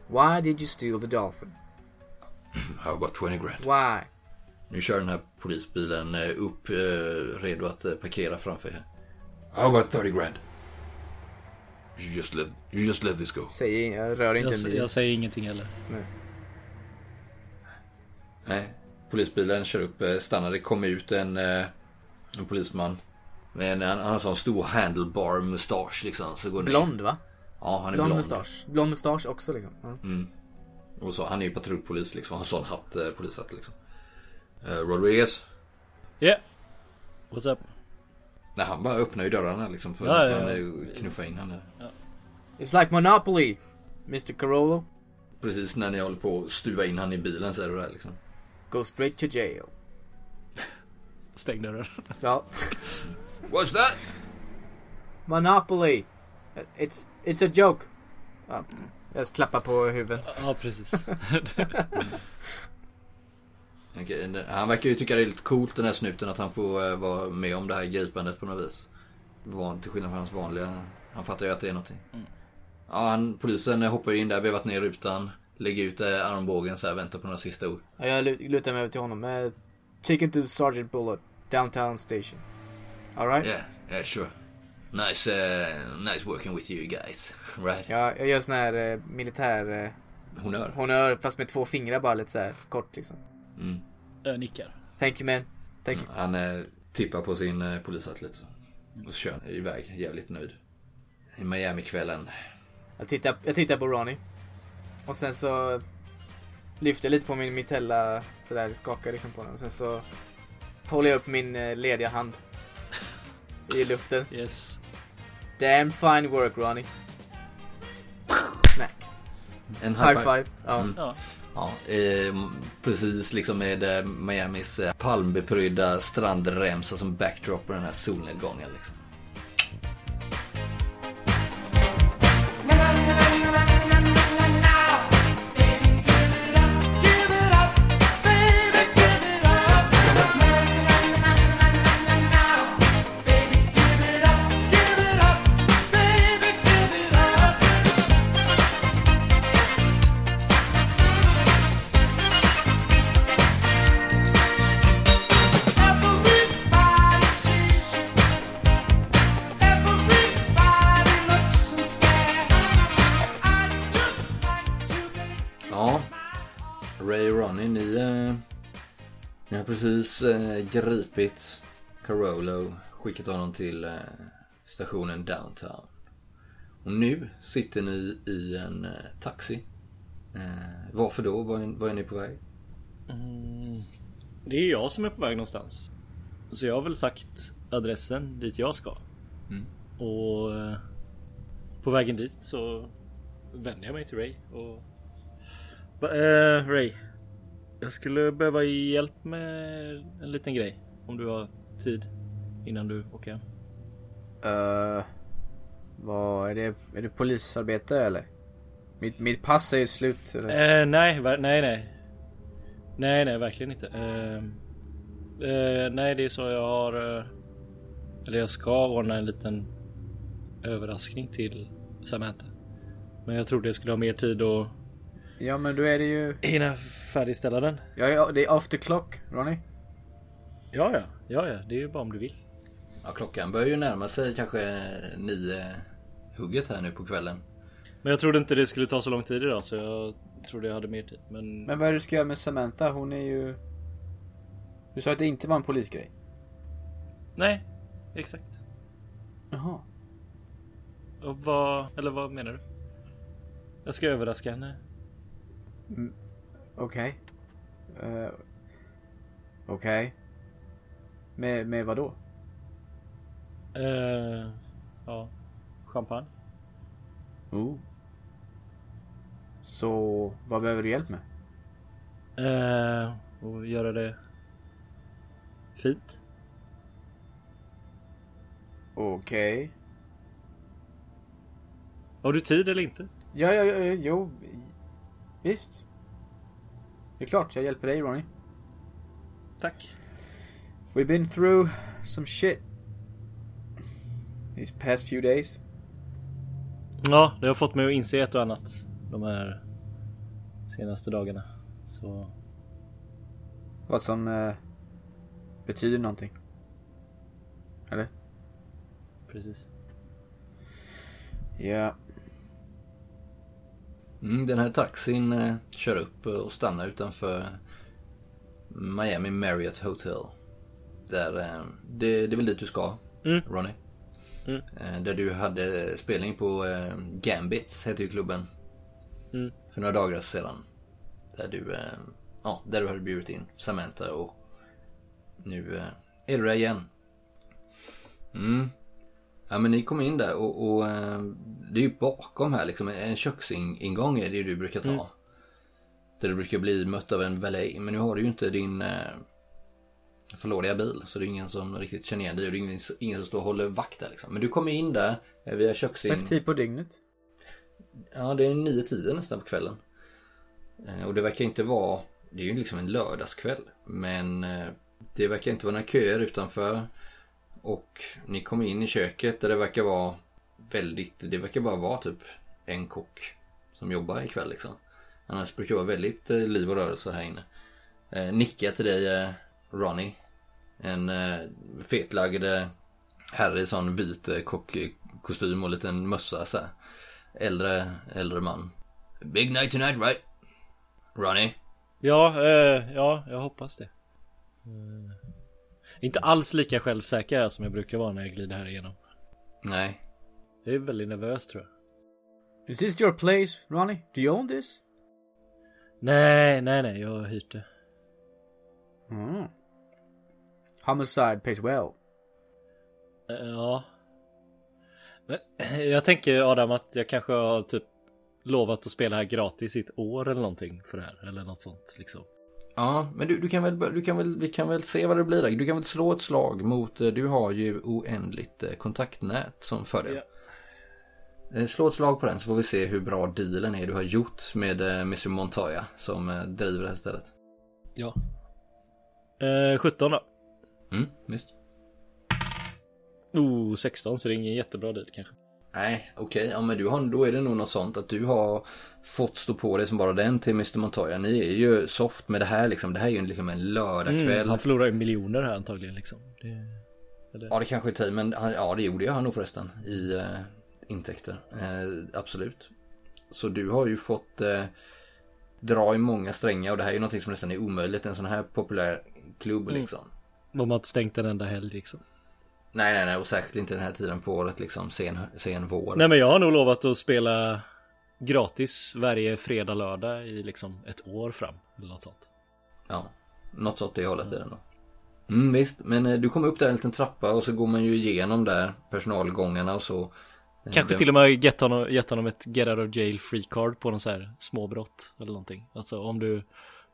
Why did you steal the dolphin? How about twenty grand? Why? Nu kör den här polisbilen eh, upp eh, redo att eh, parkera framför er. How about thirty grand? You just let you just let this go. Säger jag rör inte Jag, en bil. jag säger ingenting heller. Nej, polisbilen kör upp, stannar, det kommer ut en, en polisman. Men han, han har sån stor handlebar mustasch liksom. Så går ner. Blond va? Ja, han är Blond blond. mustasch. Blond mustasch också liksom. Ja. Och så, han är ju patrullpolis liksom. Har sån hatt, polishatt liksom. Eh, Rodriguez. Yeah. What's up? Nej, han bara öppnar ju dörrarna liksom. För Ja, att ja, han ja. knuffar in henne. It's like Monopoly, Mr. Carollo. Precis när ni håller på att stuva in han i bilen så är det där liksom. Go straight to jail. Stäng dörren. Ja. What's that? Monopoly. It's, it's a joke. Ja. Jag klappar på huvudet. Ja, precis. Okej, han verkar ju tycka det är lite coolt den här snuten att han får eh, vara med om det här gripandet på något vis. Van, till skillnad från hans vanliga Han fattar ju att det är någonting. Mm. Ja, han, polisen hoppar ju in där, vevat ner rutan. Lägger ut eh, armbågen så här, väntar på några sista ord. Ja, jag lu- lutar mig över till honom. Uh, take him to Sergeant Bullet, downtown station. Alright? Yeah, yeah sure. Nice, uh, nice working with you guys. Right? Ja, jag gör sån här eh, militär eh, Honör. honör fast med två fingrar bara lite så här kort liksom. Mm. Jag nickar. Thank you man. Thank you. Han eh, tippar på sin eh, så. Och så kör han iväg jävligt nöjd. I Miami-kvällen. Jag tittar, jag tittar på Ronnie. Och sen så lyfter jag lite på min mitella sådär, skakar liksom på den. Och sen så håller jag upp min eh, lediga hand. I luften. Yes. Damn fine work Ronnie. Smack. En High five. Ja. Mm. Ja. Ja, eh, precis liksom med eh, Miamis eh, palmbeprydda strandremsa som backdrop på den här solnedgången liksom. Precis eh, gripit Carolo, skickat honom till eh, stationen downtown. Och nu sitter ni i en eh, taxi. Eh, varför då? Var är, var är ni på väg? Det är jag som är på väg någonstans. Så jag har väl sagt adressen dit jag ska. Mm. Och eh, på vägen dit så vänder jag mig till Ray och... Va, eh, Ray. Jag skulle behöva hjälp med en liten grej. Om du har tid innan du åker hem. Uh, vad är det? Är det polisarbete eller? Mitt, mitt pass är ju slut. Eller? Eh, nej, nej, nej. Nej, nej, verkligen inte. Eh, eh, nej, det är så jag har... Eller jag ska ordna en liten överraskning till Samantha. Men jag trodde jag skulle ha mer tid att Ja men då är det ju... hinna färdigställa den. Ja, ja, det är after clock, Ronny. Ja, ja, ja, ja, det är ju bara om du vill. Ja, klockan börjar ju närma sig kanske nio hugget här nu på kvällen. Men jag trodde inte det skulle ta så lång tid idag så jag trodde jag hade mer tid. Men, Men vad är det du ska göra med Samantha? Hon är ju... Du sa att det inte var en polisgrej. nej, exakt. Jaha. Och vad, eller vad menar du? Jag ska överraska henne. Okej. Eh, Okej. Med, med vad då? Eh, ja, champagne. Oh. Så vad behöver du hjälp med? Eh, och göra det fint. Okej. Har du tid eller inte? Ja, ja, ja, jo. Visst. Det är klart, jag hjälper dig Ronny. Tack. We've been through some shit. These past few days. Ja, det har fått mig att inse ett och annat de här senaste dagarna. Så Vad som eh, betyder någonting. Eller? precis. Ja. Mm, den här taxin eh, kör upp och stannar utanför Miami Marriott Hotel. Där, eh, det, det är väl dit du ska, Mm. Ronny? Mm. Eh, där du hade spelning på eh, Gambits, heter ju klubben. Mm. För några dagar sedan. Där du, eh, ja, där du hade bjudit in Samantha och nu eh, är du där igen. Mm. Ja men ni kom in där och, och eh, det är ju bakom här liksom en köksingång är det ju du brukar ta. Mm. Där du brukar bli mött av en valet. Men nu har du ju inte din eh, förlådiga bil. Så det är ingen som riktigt känner igen dig och det är ingen, ingen som står och håller vakt där liksom. Men du kommer in där eh, via köksing. För tid på dygnet? Ja, det är 9-10 nästan på kvällen. Eh, Och det verkar inte vara, det är ju liksom en lördagskväll. Men det verkar inte vara några köer utanför. Och ni kommer in i köket där det verkar vara väldigt, det verkar bara vara typ en kock som jobbar ikväll liksom. Annars brukar det vara väldigt eh, liv och rörelse här inne. Eh, nicka till dig eh, Ronnie. En eh, fetlagd herre i sån vit eh, kockkostym och liten mössa så här. Äldre, äldre man. Big night tonight right? Ronnie? Ja, eh, ja, jag hoppas det. Mm inte alls lika självsäker som jag brukar vara när jag glider här igenom. Nej. Jag är väldigt nervös tror jag. Is this your place, Ronnie? Do you own this? Nej, nej, nej, jag har hyrt det. Mm. Homicide pays well. Eh, Ja. Men jag tänker Adam att jag kanske har typ lovat att spela här gratis i ett år eller någonting för det här. Eller något sånt liksom. Ja, men du, du kan väl, du kan väl, vi kan väl se vad det blir där. Du kan väl slå ett slag mot, eh, du har ju oändligt eh, kontaktnät som fördel. Eh, Slå ett slag på den så får vi se hur bra dealen är du har gjort med Mr Montoya som driver det här stället. Ja. Eh, 17 då. Mm, visst. Oh, 16 så det är ingen jättebra deal kanske. Nej, okej, ja men du har, då är det nog något sånt att du har fått stå på dig som bara den till Mr Montoya. Ni är ju soft med det här liksom. Det här är ju liksom en lördagkväll. Mm, han förlorar ju miljoner här antagligen liksom. Det, eller? Ja, det kanske är tid, men han, ja, det gjorde jag han nog förresten i eh, intäkter. Eh, absolut. Så du har ju fått eh, dra i många strängar och det här är ju någonting som nästan är omöjligt. En sån här populär klubb Mm. liksom. De har inte stängt en enda helg liksom. Nej, nej, nej, och särskilt inte den här tiden på året liksom, sen, sen vår. Nej men jag har nog lovat att spela gratis varje fredag, lördag i liksom ett år fram. Eller något sånt. Ja, något sånt det hållet i den då. Mm, visst, men eh, du kommer upp där en liten trappa och så går man ju igenom där personalgångarna och så. Eh, Kanske det- till och med gett honom, gett honom ett get out of jail free card på någon så här småbrott eller någonting. Alltså om du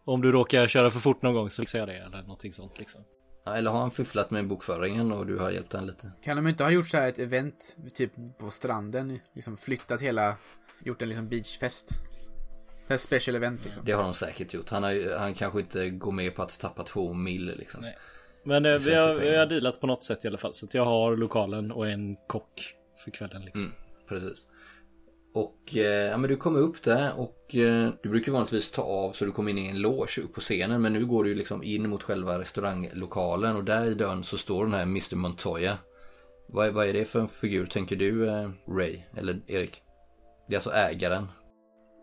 om du råkar köra för fort någon gång så fixar jag det eller någonting sånt liksom. Eller har han fifflat med bokföringen och du har hjälpt han lite? Kan de inte ha gjort så här ett event, typ på stranden, liksom flyttat hela, gjort en liksom beachfest? Så här special event liksom. Det har de säkert gjort. Han, har, han kanske inte går med på att tappa två mil liksom. Nej. Men eh, vi, har, vi har dealat på något sätt i alla fall. Så att jag har lokalen och en kock för kvällen liksom. Mm, precis. Och eh, ja, men du kommer upp där och eh, du brukar vanligtvis ta av så du kommer in i en loge upp på scenen. Men nu går du liksom in mot själva restauranglokalen och där i dörren så står den här Mr Montoya. Vad, är- vad är det för en figur tänker du eh, Ray eller Erik? Det är alltså ägaren.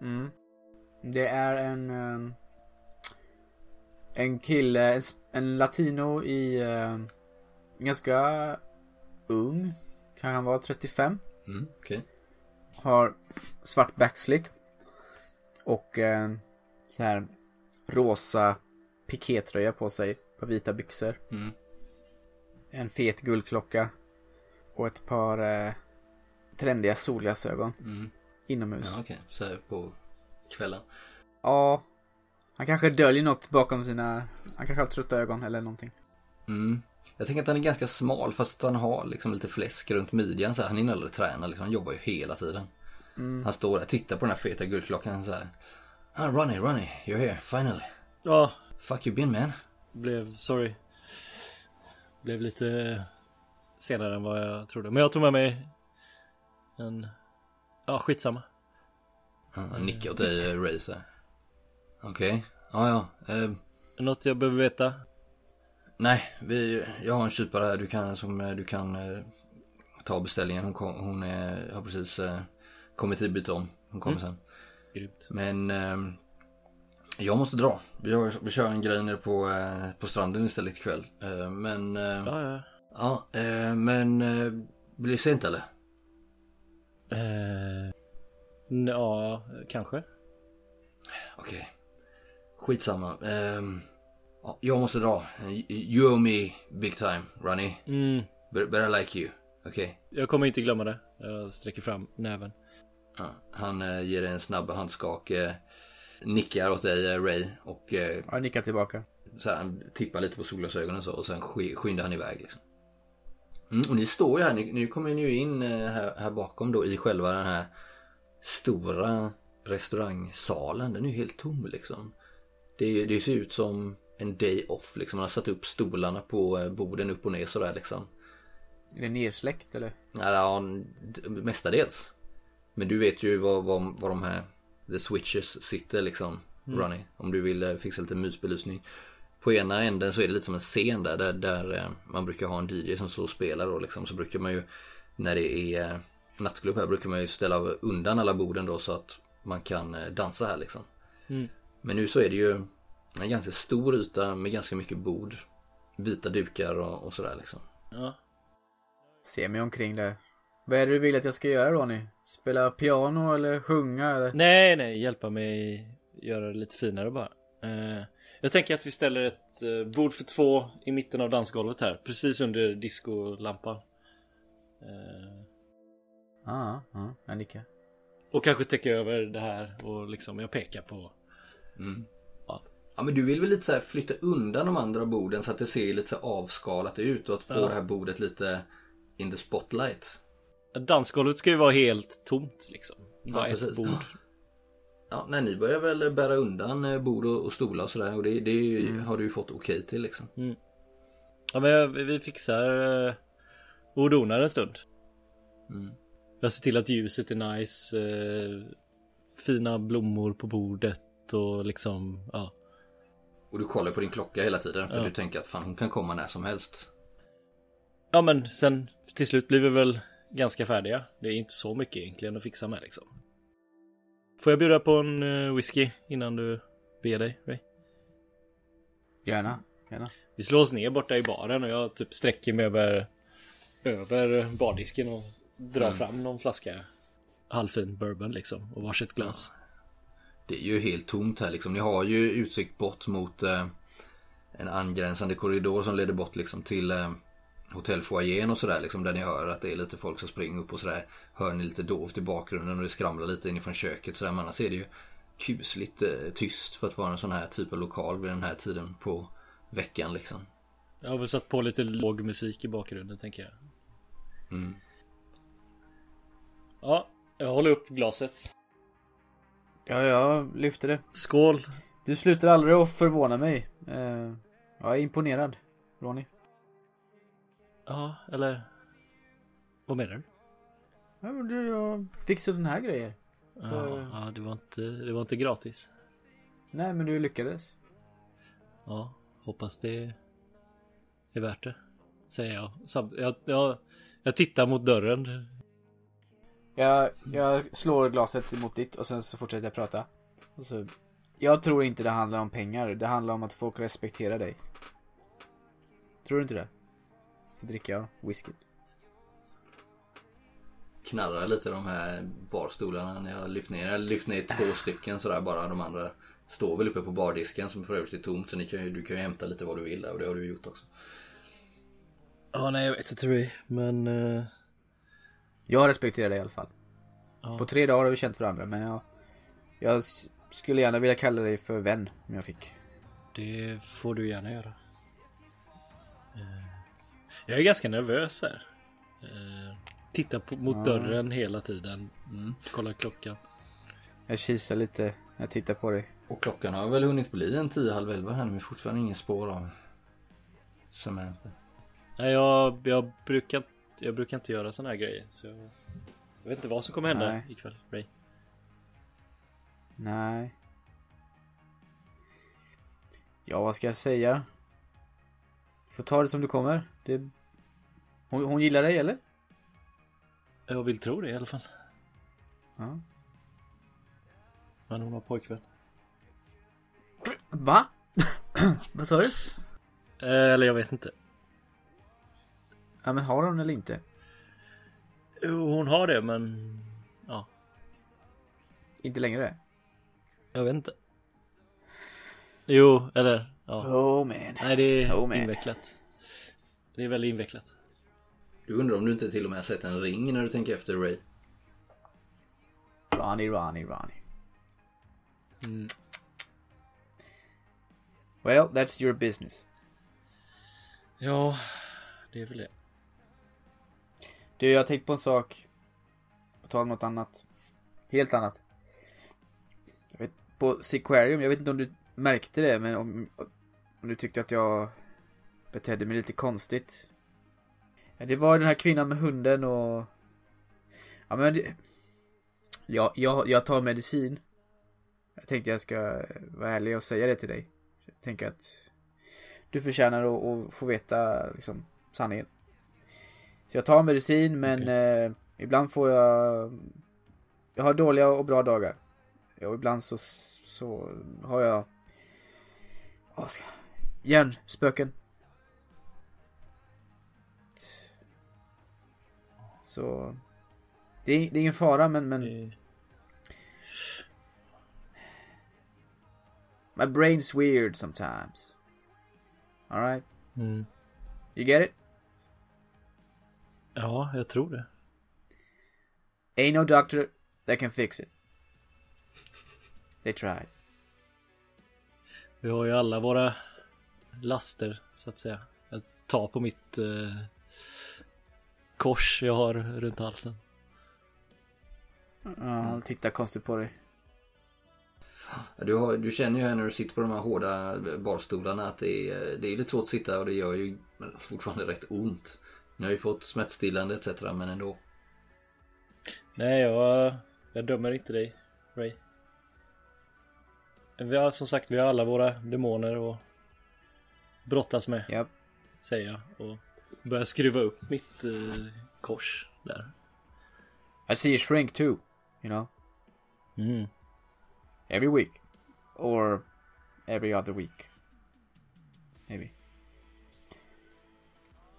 Mm. Det är en... ehm, en kille, en, latino i... ehm, ganska ung. Kan han vara 35? Mm, okej. Har svart backslick. Och eh, så här rosa pikétröja på sig. På vita byxor. Mm. En fet guldklocka. Och ett par eh, trendiga solglasögon. Mm. Inomhus. Ja, okej. Så här på kvällen. Ja. Han kanske döljer något bakom sina... Han kanske har trötta ögon eller någonting. Mm. Jag tänker att han är ganska smal fast han har liksom lite fläsk runt midjan så här. Han hinner aldrig träna liksom. Han jobbar ju hela tiden. Mm. Han står där, tittar på den här feta guldklockan så här. Ah, Ronnie, Ronnie, you're here, finally. Ja, Fuck you been man. blev, sorry. Blev lite senare än vad jag trodde. Men jag tog med mig en... Ja, skitsamma. Han nickar åt dig, eh, Ray. Okej, ja ja. Eh, Något jag behöver veta? Nej, vi, jag har en kypare här du kan, som eh, du kan eh, ta beställningen. Hon, kom, hon eh, har precis eh, kommit hit byta om. Hon kommer sen. Grymt. Men ehm, jag måste dra. Vi, har, vi kör en grej nere på, eh, på stranden istället ikväll. Eh, men, eh, Ja, ja. ja, eh, men eh, blir det sent eller? Eh, ja, kanske. Okej. Skitsamma. Ehm, ja, jag måste dra. You owe me big time, Ronnie. Mm, But, but I like you. Okej. jag kommer inte glömma det. Jag sträcker fram näven. Ja, han eh, ger dig en snabb handskak. Eh, nickar åt dig, eh, Ray. Och eh, Ja, jag nickar tillbaka. så här, han tippar lite på solglasögonen så och sen sk- skyndar han iväg liksom. Mm, och ni står ju här, ni, nu kommer ni ju in eh, här, här bakom då i själva den här stora restaurangsalen. Den är ju helt tom liksom. Det, det ser ut som en day off liksom. Man har satt upp stolarna på eh, borden upp och ner sådär liksom. Är det nersläckt eller? Ja, mestadels. Men du vet ju var, var, var de här The Switches sitter liksom, Ronny. Om du vill eh, fixa lite mysbelysning. På ena änden så är det lite som en scen där, där, där eh, man brukar ha en DJ som står och spelar då liksom. Så brukar man ju, när det är nattklubb här, brukar man ju ställa undan alla borden då så att man kan dansa här liksom. Mm. Men nu så är det ju en ganska stor yta med ganska mycket bord. Vita dukar och, och sådär liksom. Ja. Se mig omkring där. Vad är det du vill att jag ska göra Ronny? Spela piano eller sjunga eller? Nej, nej, hjälpa mig göra det lite finare bara. Eh, jag tänker att vi ställer ett eh, bord för två i mitten av dansgolvet här, precis under discolampan. Eh, Ja, ja, jag nickar. och kanske täcka över det här och liksom jag pekar på. Mm. Ja. Ja men du vill väl lite så här flytta undan de andra borden så att det ser lite så avskalat ut och att få Ja. det här bordet lite in the spotlight. Dansgolvet ska ju vara helt tomt liksom. Ja, Bara ett precis. bord. Ja, nej ni börjar väl bära undan eh, bord och, och stolar och sådär och det, det ju- Mm. har du ju fått okej till liksom. Ja men vi fixar eh, och donar en stund. Mm. Jag ser till att ljuset är nice. Eh, fina blommor på bordet och liksom ja. Och du kollar på din klocka hela tiden för Ja. du tänker att fan hon kan komma när som helst. Ja men sen till slut blir vi väl ganska färdiga. Det är inte så mycket egentligen att fixa med liksom. Får jag bjuda på en eh, whisky innan du ber dig? Ray? Gärna, gärna. Vi slår oss ner borta i baren och jag typ sträcker mig över, över bardisken och drar fram någon flaska halvfin bourbon liksom och varsitt glas. Det är ju helt tomt här liksom. Ni har ju utsikt bort mot eh, en angränsande korridor som leder bort liksom till eh, hotellfoajén och sådär liksom. Där ni hör att det är lite folk som springer upp och sådär. Hör ni lite dovt i bakgrunden och det skramlar lite inifrån köket sådär. Men annars är det ju kusligt eh, tyst för att vara en sån här typ av lokal vid den här tiden på veckan liksom. Jag har väl satt på lite låg musik i bakgrunden tänker jag. Mm. Ja, jag håller upp glaset. Ja, jag lyfter det. Skål! Du slutar aldrig att förvåna mig. Eh, jag är imponerad, Ronny. Ja, eller? Vad menar du? Ja, men du har fixat såna här grejer. Ja, ja det, var inte, det var inte gratis. Nej, men du lyckades. Ja, hoppas det är värt det. Säger jag. Jag, jag, jag tittar mot dörren. Jag, jag slår glaset mot ditt och sen så fortsätter jag prata. Och så, jag tror inte det handlar om pengar. Det handlar om att folk respekterar dig. Tror du inte det? Så dricker jag whisky. Knarrar lite de här barstolarna när jag lyft ner. Jag har lyft ner två stycken sådär bara. De andra står väl uppe på bardisken som för övrigt är tomt. Så ni kan ju, du kan ju hämta lite vad du vill där och det har du gjort också. Ja, nej jag vet inte Ray. Men... eh, Jag respekterar dig i alla fall. Ja. På tre dagar har vi känt varandra men jag, jag skulle gärna vilja kalla dig för vän om jag fick. det får du gärna göra. Eh, Jag är ganska nervös här. Eh, Tittar på, mot dörren hela tiden. Mm. Kollar klockan. Jag kisar lite, jag tittar på dig. Och klockan har väl hunnit bli en tio, halv elva här men fortfarande ingen spår av Samantha. Nej, jag, jag, brukar, inte- jag brukar inte göra såna här grejer. Så jag, jag vet inte vad som kommer hända Nej. ikväll, Ray. Nej. Ja, vad ska jag säga? Får ta det som det kommer. Det... Hon, hon gillar dig eller? Jag vill tro det i alla fall. Ja. Men hon har pojkvän. Va? vad sa du? Eh, Eller jag vet inte. Ja men har hon eller inte? Hon har det men... Ja, Inte längre? jag vet inte. Jo, eller ja. Oh man. Nej, det är Oh, invecklat. Det är väldigt invecklat. Du undrar om du inte till och med har sett en ring när du tänker efter Ray. Ronny, Ronny, Ronny. Mm. Well, that's your business. Ja, det är väl det. Du, jag har tänkt på en sak. På tal om något annat. Helt annat. Jag vet, på Sequarium, jag vet inte om du märkte det, men om, om du tyckte att jag betedde mig lite konstigt. Ja, det var den här kvinnan med hunden och... Ja men det... Ja, jag, jag tar medicin. Jag tänkte jag ska vara ärlig och säga det till dig. Jag tänker att du förtjänar att, att få veta liksom sanningen. Så jag tar medicin men eh, ibland får jag... Jag har dåliga och bra dagar. Och ibland så, så har jag... Ska Hjärnspöken. Så... Det är, det är ingen fara men, men my brain's weird sometimes. Alright? Mm. You get it? Ja, jag tror det. Ain't no doctor that can fix it. They tried. Vi har ju alla våra laster så att säga. Jag tar på mitt eh, kors jag har runt halsen. Ja, han tittar konstigt på dig. Du, har, du känner ju här när du sitter på de här hårda barstolarna att det är, det är lite svårt att sitta och det gör ju fortfarande rätt ont. Ni har ju fått smärtstillande etc. men ändå. Nej, jag, jag dömer inte dig, Ray. Vi har som sagt, vi har alla våra demoner att brottas med, Japp. säger jag. Och börjar skruva upp mitt eh, kors där. I see you shrink too. You know? Mm. Every week. Or every other week. Maybe.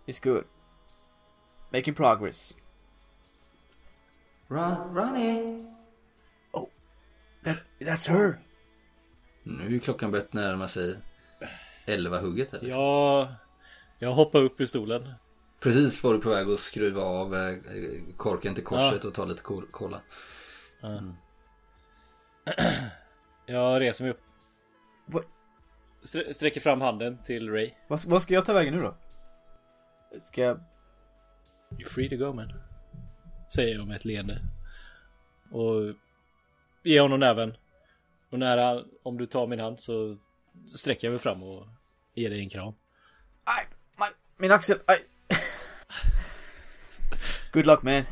It's good. Making progress. Run, Ronny! That, that's her. Nu är klockan börjat närma sig 11 hugget här. Jag, jag hoppar upp ur stolen. Precis var du på väg att skruva av eh, korken till korset och ta lite kol- kolla. Jag reser mig upp. What? Sträcker fram handen till Ray. Vad, vad ska jag ta vägen nu då? Ska jag... You're free to go man. Säger jag med ett leende. Och ger honom näven. Och när han, om du tar min hand så sträcker jag mig fram och ger dig en kram. Aj! My, min axel! Aj! Good luck man.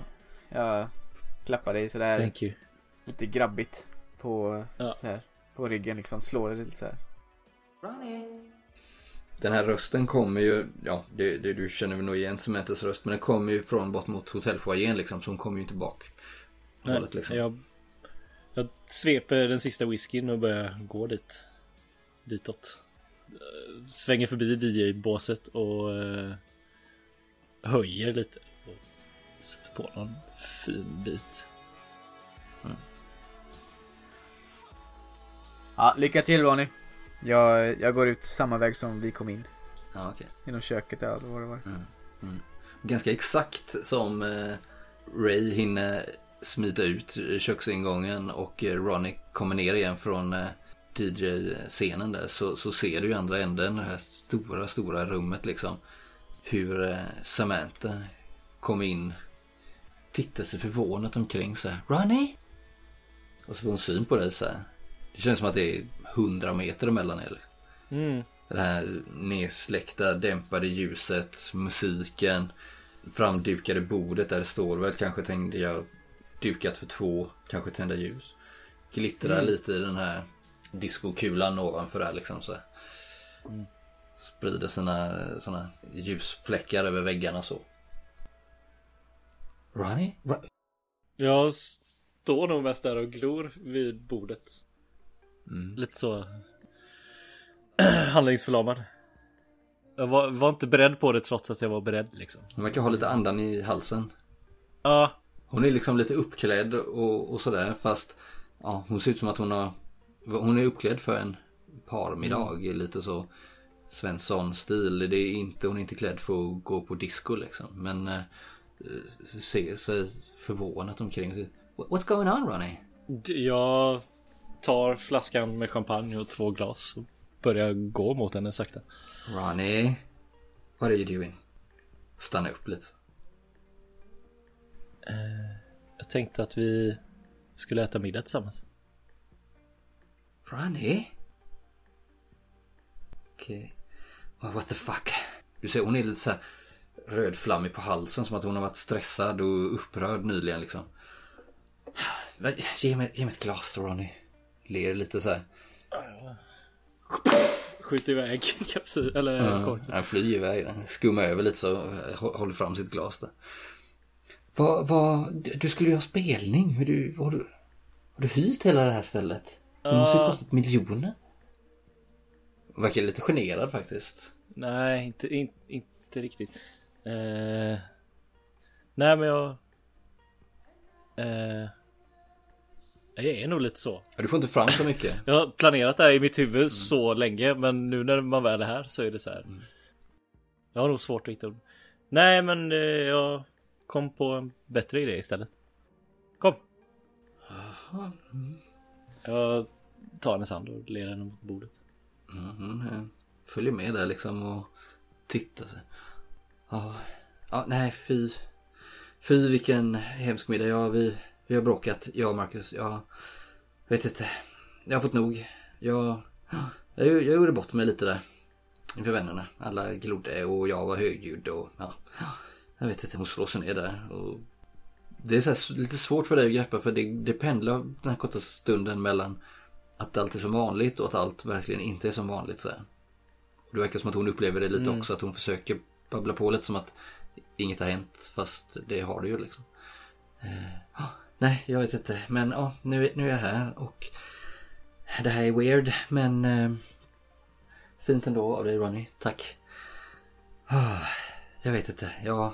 Jag klappar dig sådär Thank you. lite grabbigt på, Ja. så här, på ryggen liksom. Slår det lite så här. Den här rösten kommer ju, ja det, det, du känner väl nog igen Cementas röst men den kommer ju från bort mot hotellfoajén liksom så hon kommer ju inte bak. Nej, Hållet, liksom. jag, jag sveper den sista whiskyn och börjar gå dit. Ditåt. Svänger förbi DJ-båset och uh, höjer lite. Och sätter på någon fin bit. Ja, lycka till Ronny. Jag, jag går ut samma väg som vi kom in. Ja, okej. Genom köket, ja, vad det var. Ganska exakt som eh, Ray hinner smita ut köksingången och eh, Ronnie kommer ner igen från eh, DJ-scenen där så, så ser du i andra änden det här stora, stora rummet liksom hur eh, Samantha kommer in tittar sig förvånat omkring så här Ronnie? Och så får hon syn på dig så här. Det känns som att det är hundra meter emellan er. Mm. Det här nedsläckta, dämpade ljuset, musiken, framdukade bordet där det står väl kanske tänkte jag dukat för två, kanske tända ljus. Glittrar lite i den här diskokulan ovanför där liksom så. här. Sprider sina såna ljusfläckar över väggarna så. Ronnie? Ro- Jag står nog mest där och glor vid bordet. Lite så handlingsförlamad. Jag var, var inte beredd på det trots att jag var beredd liksom. Hon verkar ha lite andan i halsen. Ja, Hon är liksom lite uppklädd och, och sådär fast ja, hon ser ut som att hon har Hon är uppklädd för en parmiddag lite så Svensson-stil. Det är inte, hon är inte klädd för att gå på disco liksom. Men eh, ser sig förvånat omkring sig. "What- What's going on Ronnie? jag tar flaskan med champagne och två glas och börjar gå mot henne sakta. Ronnie? What are you doing? Stanna upp lite. Jag tänkte att vi skulle äta middag tillsammans. Ronnie? Okej. Well, what the fuck? Du ser hon är lite så här rödflammig på halsen som att hon har varit stressad och upprörd nyligen liksom. Ge mig, ge mig ett glas Ronny. Ler lite så här. Skjuter iväg kapsyl, eller Ja, han flyr iväg. den. Skummar över lite så hå- håller fram sitt glas där. Vad, vad, du skulle ju ha spelning. Men du, har, du, har du hyrt hela det här stället? Det måste ju kostat miljoner. Verkar lite generad faktiskt. Nej, inte, in, inte riktigt. Eh, nej, men jag... Eh, jag är nog lite så. Ja, du får inte fram så mycket. Jag har planerat det här i mitt huvud Mm. så länge, men nu när man väl är här så är det så här. Jag har nog svårt att hitta ord. Nej, men eh, jag kom på en bättre idé istället. Kom! Jag tar hennes hand och leder henne mot bordet. Mm, jag följer med där liksom och tittar sig. Ja, ja, nej fy. Fy vilken hemsk middag. Ja, vi, vi har bråkat, jag och Marcus. Jag vet inte. Jag har fått nog. Jag, jag, jag gjorde bort mig lite där. Inför vännerna. Alla glodde och jag var högljudd och ja. Jag vet inte, jag måste slå sig ner där. Och det är så lite svårt för dig att greppa för det, det pendlar den här korta stunden mellan att allt är som vanligt och att allt verkligen inte är som vanligt. Så här. Och det verkar som att hon upplever det lite också. Att hon försöker babbla på lite som att inget har hänt. Fast det har det ju liksom. Eh, nej, jag vet inte. Men ja, nu, nu är jag här och det här är weird. Men eh, fint ändå av dig Ronny. Tack. Ah, jag vet inte. Jag,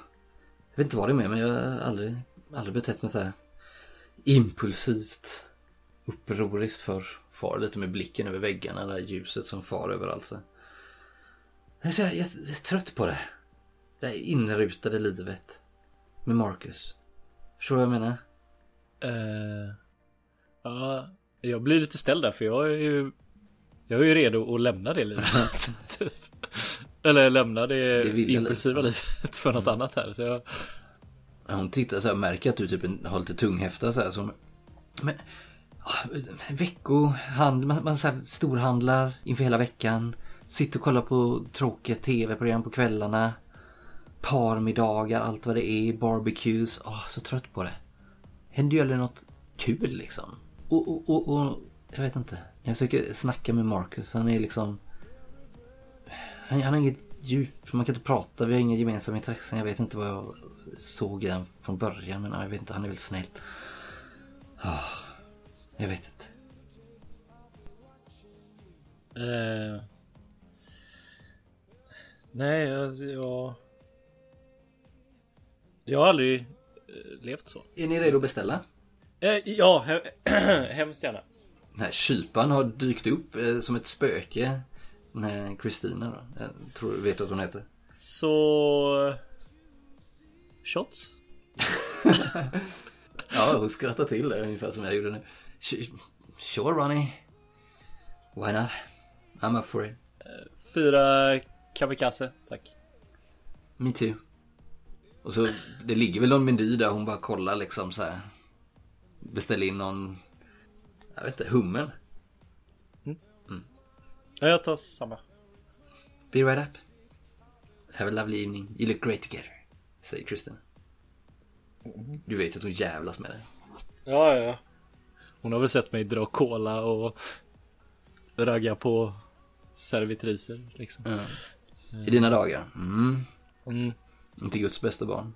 jag vet inte vad det är med men jag har aldrig, aldrig betett mig så här impulsivt upproriskt för far lite med blicken över väggarna, det här ljuset som far överallt. Så. Jag, är så jag, jag är trött på det. Det här inrutade livet. Med Marcus. Förstår du vad jag menar? Eh, ja, jag blir lite ställd där för jag är ju Jag är ju redo att lämna det livet. typ. Eller lämna det, Det impulsiva livet för något annat här. Så jag, Ja, Hon tittar så här, märker att du typ har lite tunghäfta så här som... Men... ah, Veckohandel, man, man så här, storhandlar inför hela veckan. Sitter och kollar på tråkiga tv-program på kvällarna. Parmiddagar, allt vad det är, barbecues. Åh, så trött på det. Händer ju aldrig något kul liksom. Och, och, och, och jag vet inte. Jag försöker snacka med Marcus. Han är liksom... Han, han har inget djup. Man kan inte prata. Vi har inga gemensamma intressen. Jag vet inte vad jag såg i den från början. Men jag vet inte. Han är väl snäll. Oh, jag vet inte. Uh, nej, alltså, jag, jag Jag har aldrig levt så. Är ni redo att beställa? Eh, ja, he hemskt gärna. Den här kypan har dykt upp eh, som ett spöke. Den här Kristina då. Jag tror, vet du vad hon heter? Så... Shots? Ja, hon skrattar till det ungefär som jag gjorde nu. Sure Ronny. Why not? I'm up for it. Fyra kamikaze, tack. Me too. Och så, det ligger väl någon meny där hon bara kollar liksom så här. Beställer in någon, jag vet inte, hummer. Ja, jag tar samma. Be right up. Have a lovely evening. You look great together. Säger Kristina. Du vet att hon jävlas med dig. Ja, ja, ja. Hon har väl sett mig dra cola och ragga på servitriser liksom. Ja. I dina dagar. Mm. Mm. Inte Guds bästa barn.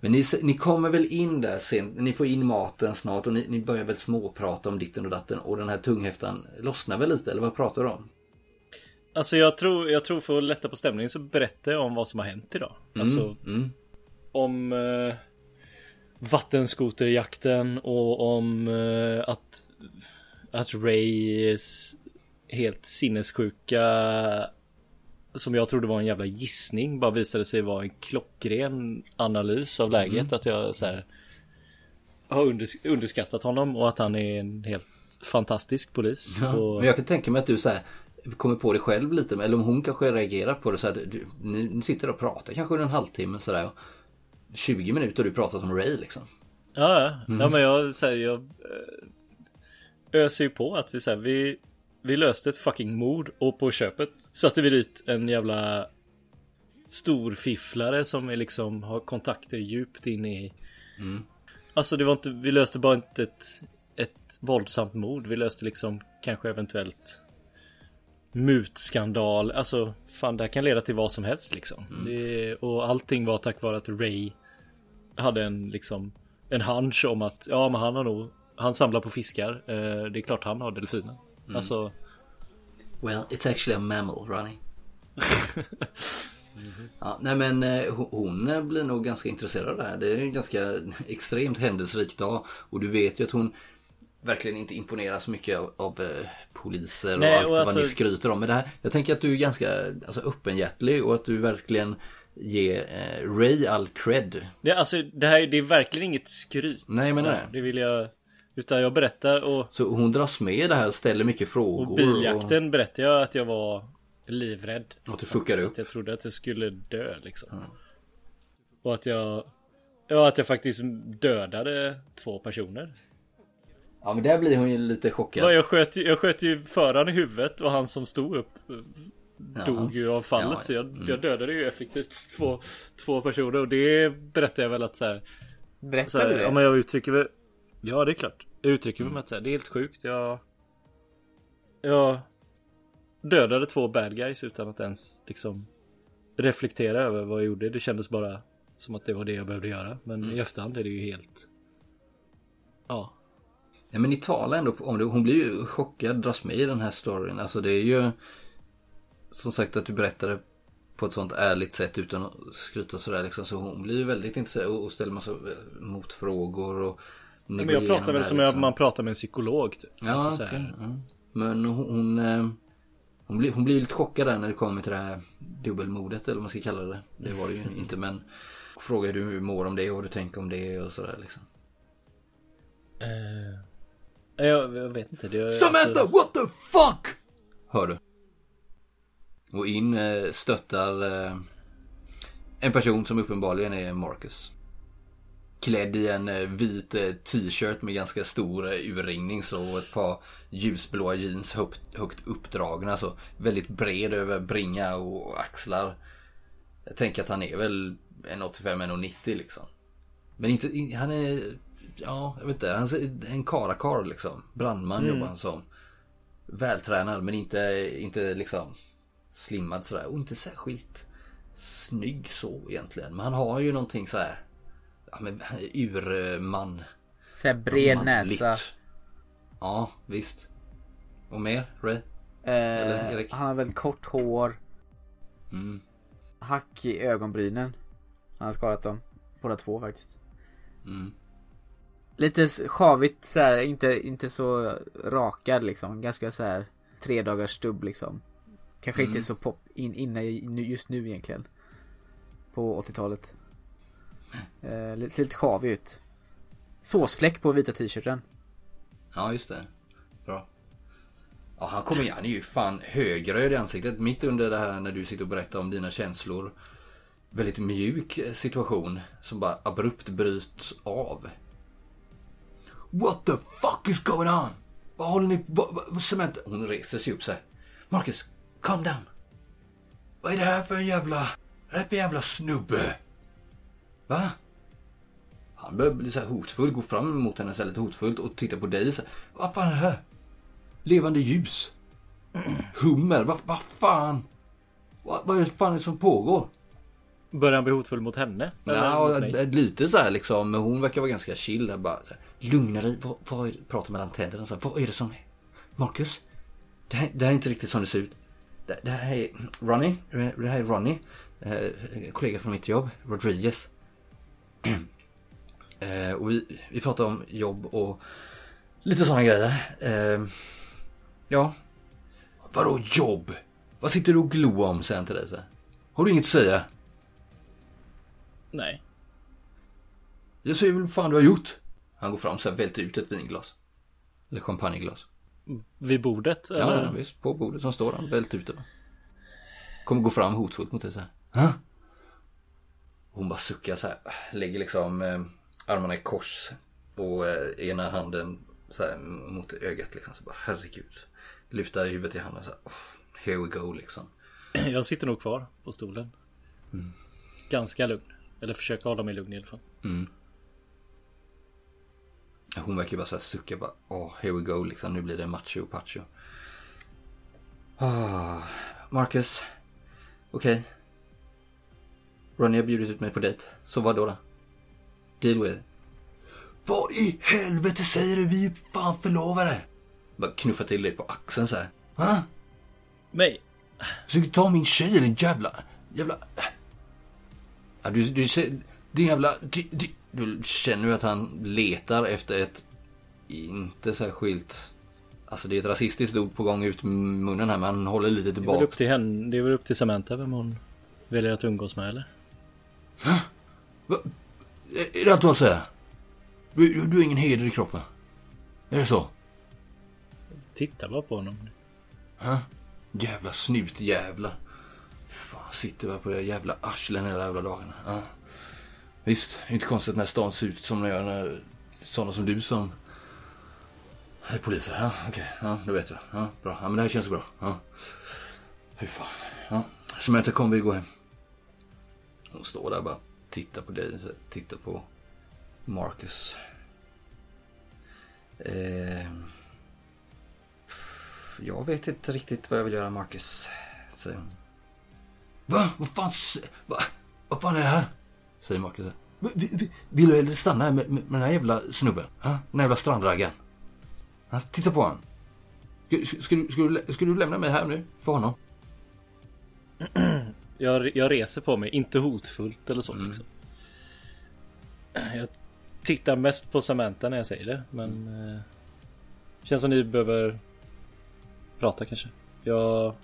Men ni, ni kommer väl in där sent, ni får in maten snart och ni, ni börjar väl småprata om ditten och datten och den här tunghäftan lossnar väl lite eller vad pratar du om? Alltså jag tror, jag tror för att lätta på stämningen så berättar jag om vad som har hänt idag. Alltså Mm. om eh, vattenskoterjakten och om eh, att, att Rays helt sinnessjuka som jag trodde var en jävla gissning bara visade sig vara en klockren analys av läget. Att jag så här, har unders- underskattat honom och att han är en helt fantastisk polis. Ja, och, Men jag kan tänka mig att du så här, kommer på det själv lite, eller om hon kanske reagerar på det så att du, ni, ni sitter och pratar kanske under en halvtimme sådär. och 20 minuter och du pratar som Ray liksom. Ja, ja. ja men jag säger jag eh, öser ju på att vi säger vi vi löste ett fucking mord och på köpet satte vi dit en jävla storfifflare som är liksom har kontakter djupt inne i. Alltså det var inte, vi löste bara inte ett, ett våldsamt mord. Vi löste liksom kanske eventuellt mutskandal. Alltså fan det här kan leda till vad som helst liksom. Det, och allting var tack vare att Ray hade en liksom en hunch om att ja men han har nog han samlar på fiskar. Eh, det är klart han har delfinen. Alltså Well, it's actually a mammal, Ronnie. ja, nej men eh, hon- eh, blir nog ganska intresserad av det här. Det är en ganska extremt händelserik dag. Och du vet ju att hon verkligen inte imponerar så mycket av, av eh, poliser och Nej, allt och vad alltså- ni skryter om. Men det här, jag tänker att du är ganska alltså, öppenhjärtlig och att du verkligen ger eh, Ray all cred. Det, alltså, det här det är verkligen inget skryt. Nej, menar det. Det vill jag. Utan jag berättar och, Så hon dras med i det här, ställer mycket frågor. och biljakten berättade jag att jag var livrädd. Och, att du fuckar upp. Att jag trodde att jag skulle dö liksom. Och att jag... Ja, att jag faktiskt dödade två personer. Ja men där blir hon ju lite chockad. Ja, jag, sköt, ju- jag sköt ju föraren i huvudet och han som stod upp eh, dog ju av fallet. Ja, Så jag, mm. jag dödade ju effektivt två, två personer och det berättade jag väl att så här, så Berättar här, du det? ja, men jag uttrycker väl Ja det är klart. Jag uttrycker mig med att säga. Det är helt sjukt. Jag Jag Dödade två bad guys utan att ens liksom Reflektera över vad jag gjorde. Det kändes bara Som att det var det jag behövde göra. Men i efterhand är det ju helt Ja. Ja, men ni talar ändå om det. Hon blir ju chockad, dras med i den här storyn. Alltså det är ju som sagt att du berättade på ett sånt ärligt sätt utan att skryta sådär liksom. Så hon blir ju väldigt intresserad och ställer massa eh, motfrågor och Men jag pratar väl som liksom. man pratar med en psykolog typ. Ja, Alltså, här. ja. Men hon, hon, eh, hon, blir, hon blir lite chockad där när det kommer till det här dubbelmordet eller vad man ska kalla det. Det var det ju inte men frågar du hur du mår om det och du tänker om det och sådär liksom. Eh, jag, jag vet inte det, Samantha, what the fuck? Hör du. Och in eh, stöttar en person som uppenbarligen är Marcus. Klädd i en eh, vit eh, t-shirt med ganska stor eh, urringning så och ett par ljusblåa jeans högt, högt uppdragna så. Väldigt bred över bringa och axlar. Jag tänker att han är väl 1,85-1,90 liksom. Men inte, in- han är, ja jag vet inte, han är en karakar liksom. Brandman jobbar han som. Vältränad men inte, inte liksom slimmad sådär. Och inte särskilt snygg så egentligen. Men han har ju någonting så här. Ja men urman. Såhär bred manligt. näsa. Ja visst. Och mer Ray? Eh, han har väldigt kort hår. Mm. Hack i ögonbrynen. Han har skadat dem. Båda två faktiskt. Mm. Lite s- sjavigt så här, inte, inte så rakad liksom. Ganska så här tre dagars stubb liksom. Kanske Mm. inte så pop in, inne just nu egentligen. På 80-talet. Eh, lite, lite sjavig ut. Såsfläck på vita t-shirten. Ja just det. Bra. Ja han kommer igen. Han är ju fan högröd i ansiktet. Mitt under det här när du sitter och berättar om dina känslor. Väldigt mjuk situation. Som bara abrupt bryts av. What the fuck is going on? Vad håller ni vad, vad, Samantha? Hon reser sig upp så här. Marcus, calm down. Vad är det här för en jävla... Vad är det här för jävla snubbe? Va? Han börjar bli så här hotfull, gå fram mot henne så lite hotfullt och titta på dig så här. Vad fan är det här? Levande ljus. Hummer, vad, vad fan? Vad, vad är det fan som pågår? Börjar han bli hotfull mot henne? Ja, lite så här liksom. Men hon verkar vara ganska chill där bara. Så här, Lugna dig. Vad, vad är, prata mellan tänderna. Så här, vad är det som är? Marcus? Det här, det här är inte riktigt som det ser ut. Det, det här är Ronnie. Det här är Ronnie. Eh, kollega från mitt jobb. Rodriguez. eh, och vi, vi pratar om jobb och lite sådana grejer. Eh, ja. Vadå jobb? Vad sitter du och glor om sen här? Har du inget att säga? Nej. Jag säger väl vad fan du har gjort? Han går fram här, välter ut ett vinglas. Eller champagneglas. Vid bordet? Eller? ja, visst. På bordet som står han, välter ut det. Kommer gå fram hotfullt mot dig så här. Hä? Hon bara suckar så här. Lägger liksom eh, armarna i kors. Och eh, ena handen så här mot ögat liksom. Så bara herregud. Lutar huvudet i handen så här. Oh, here we go liksom. Jag sitter nog kvar på stolen. Ganska lugn. Eller försöka hålla mig lugn i alla fall. Hon verkar bara så här sucka bara. Åh, here we go liksom. Nu blir det macho pacho. Ah, Marcus. Okej. Ronny har bjudit ut mig på dejt. Så vad då då? Deal with it. Vad i helvete säger du? Vi är fan förlovade. Bara knuffa till dig på axeln så här. Ha? Mig? Försöker ta min tjej eller jävla... Jävla... Ja, du, du ser... Din jävla... Du, du, du känner ju att han letar efter ett... Inte särskilt... Alltså det är ett rasistiskt ord på gång ut munnen här men han håller lite Det är väl tillbaka. upp till henne. Det är väl upp till Samantha vem hon väljer att umgås med eller? Va? Är är det allt du har att säga? Du, du, du har ingen heder i kroppen? Är det så? Titta bara på honom. Ha? Jävla snutjävlar. Fan, sitter bara på det jävla arslen hela jävla dagarna. Ja. Visst, inte konstigt när stan ser ut som den gör när sådana som du som är poliser. Ja, okej. Ja, då vet jag. Ja, bra. Ja, men det här känns bra. Ja. Fy fan. Ja. Samantha, kom vi gå hem. Hon står där bara. Tittar på dig. Tittar på Marcus. Eh, jag vet inte riktigt vad jag vill göra, Marcus. Säger hon. Va? Vad fan? Va? Vad fan är det här? Säger Marcus. Vi- vi- vi- Vill du hellre stanna här med, med, med den här jävla snubben? Ha? Den här jävla strandraggaren? Titta på honom. Ska, ska, du, ska, du, ska du lämna mig här nu? För honom? Jag, jag reser på mig, inte hotfullt eller så liksom. Jag tittar mest på Samantha när jag säger det, men... Eh, känns som ni behöver prata kanske. Jag...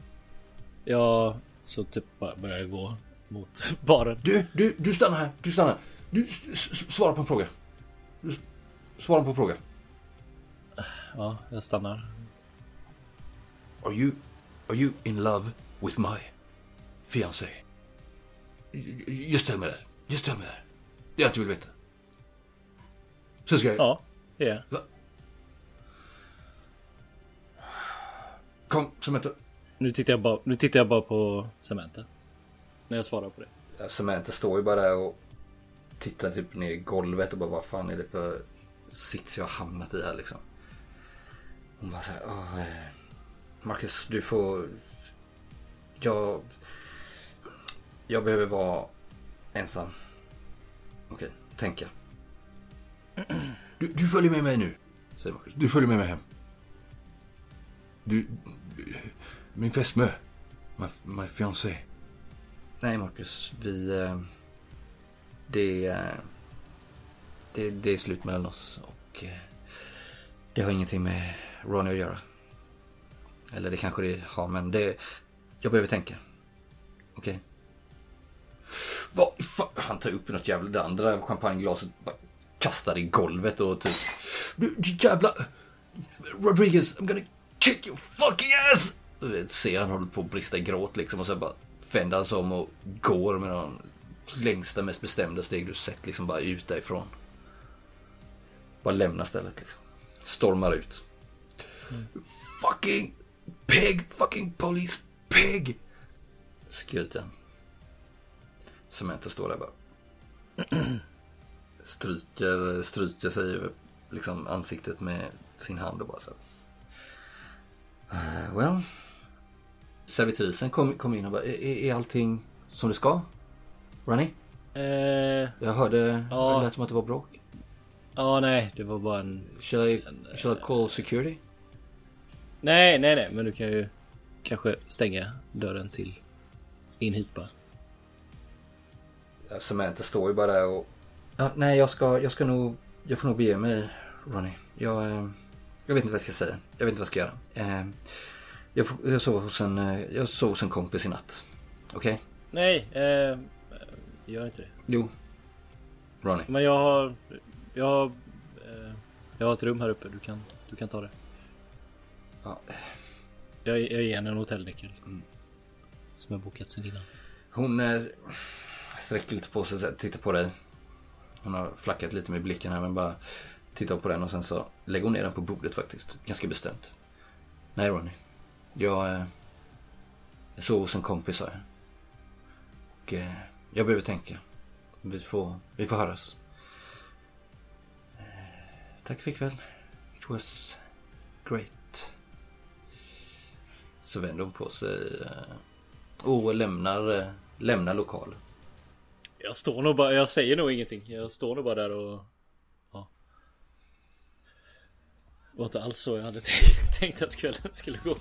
Jag... Så typ bara börjar jag gå mot baren. Du, du, du stannar här. Du stannar. Du, svara på en fråga. Du, svara på en fråga. Ja, jag stannar. Are you, are you in love with my fiancé? Just tell me that. Just tell me that. Det är allt jag vill veta. Så ska jag... Ja, det är jag. Kom, Samantha. Nu tittar jag bara, nu tittar jag bara på Samantha. När jag svarar på det. Samantha står ju bara där och tittar typ ner i golvet och bara vad fan är det för sits jag har hamnat i här liksom. Hon bara såhär, Åh, eh, Marcus du får, jag, jag behöver vara ensam. Okej, tänka. Du, du följer med mig nu, säger Marcus. Du följer med mig hem. Du, du min fästmö, my, my fiancé. Nej Marcus, vi... eh, Det, eh, det... Det är slut mellan oss och... eh, Det har ingenting med Ronny att göra. Eller det kanske det har, men det... Jag behöver tänka. Okej? Vad? Han tar upp något jävla... Det andra champagneglaset bara kastar i golvet och typ... Du, du jävla... Rodriguez, I'm gonna kick your fucking ass! Du vet, ser han håller på att brista i gråt liksom och så bara vänder han sig om och går med de längsta, mest bestämda steg du sett liksom bara ut därifrån. Bara lämnar stället liksom. Stormar ut. Fucking pig, fucking police pig! Skryter han. Samantha står där bara. Stryker, stryker sig över liksom ansiktet med sin hand och bara så här. "Eh, well. Servitrisen kom, kom in och bara, är, är allting som det ska? Ronny? Eh, Jag hörde, Ja. det lät som att det var bråk. ja, nej, det var bara en... Shall I, shall I call security? Nej, nej, nej, men du kan ju kanske stänga dörren till in hit bara. Samantha står ju bara där och... Ja, nej, jag ska, jag ska nog... Jag får nog bege mig, Ronny. Jag, eh, jag vet inte vad jag ska säga. Jag vet inte vad jag ska göra. Eh, jag, får, jag, sov hos en, eh, jag sov hos en kompis i natt. Okej? Nej, eh, gör inte det. Jo. Ronny. Men jag har... Jag har... Eh, jag har ett rum här uppe, du kan, du kan ta det. Ja, Jag, jag ger henne en hotellnyckel. Som jag bokat sen innan. hon eh, sträcker lite på sig, och tittar på dig. Hon har flackat lite med blicken här men bara tittar på den och sen så lägger hon ner den på bordet faktiskt. Ganska bestämt. Nej Ronny. Jag, eh, jag sov hos en kompis här. Och eh, jag behöver tänka. Vi får, vi får höras. Eh, tack för ikväll. It was great. Så vänder hon på sig och lämnar, lämnar lokalen. Jag står nog bara, jag säger nog ingenting. Jag står nog bara där och... Ja. Det var inte alls så jag hade tänkt, tänkt att kvällen skulle gå.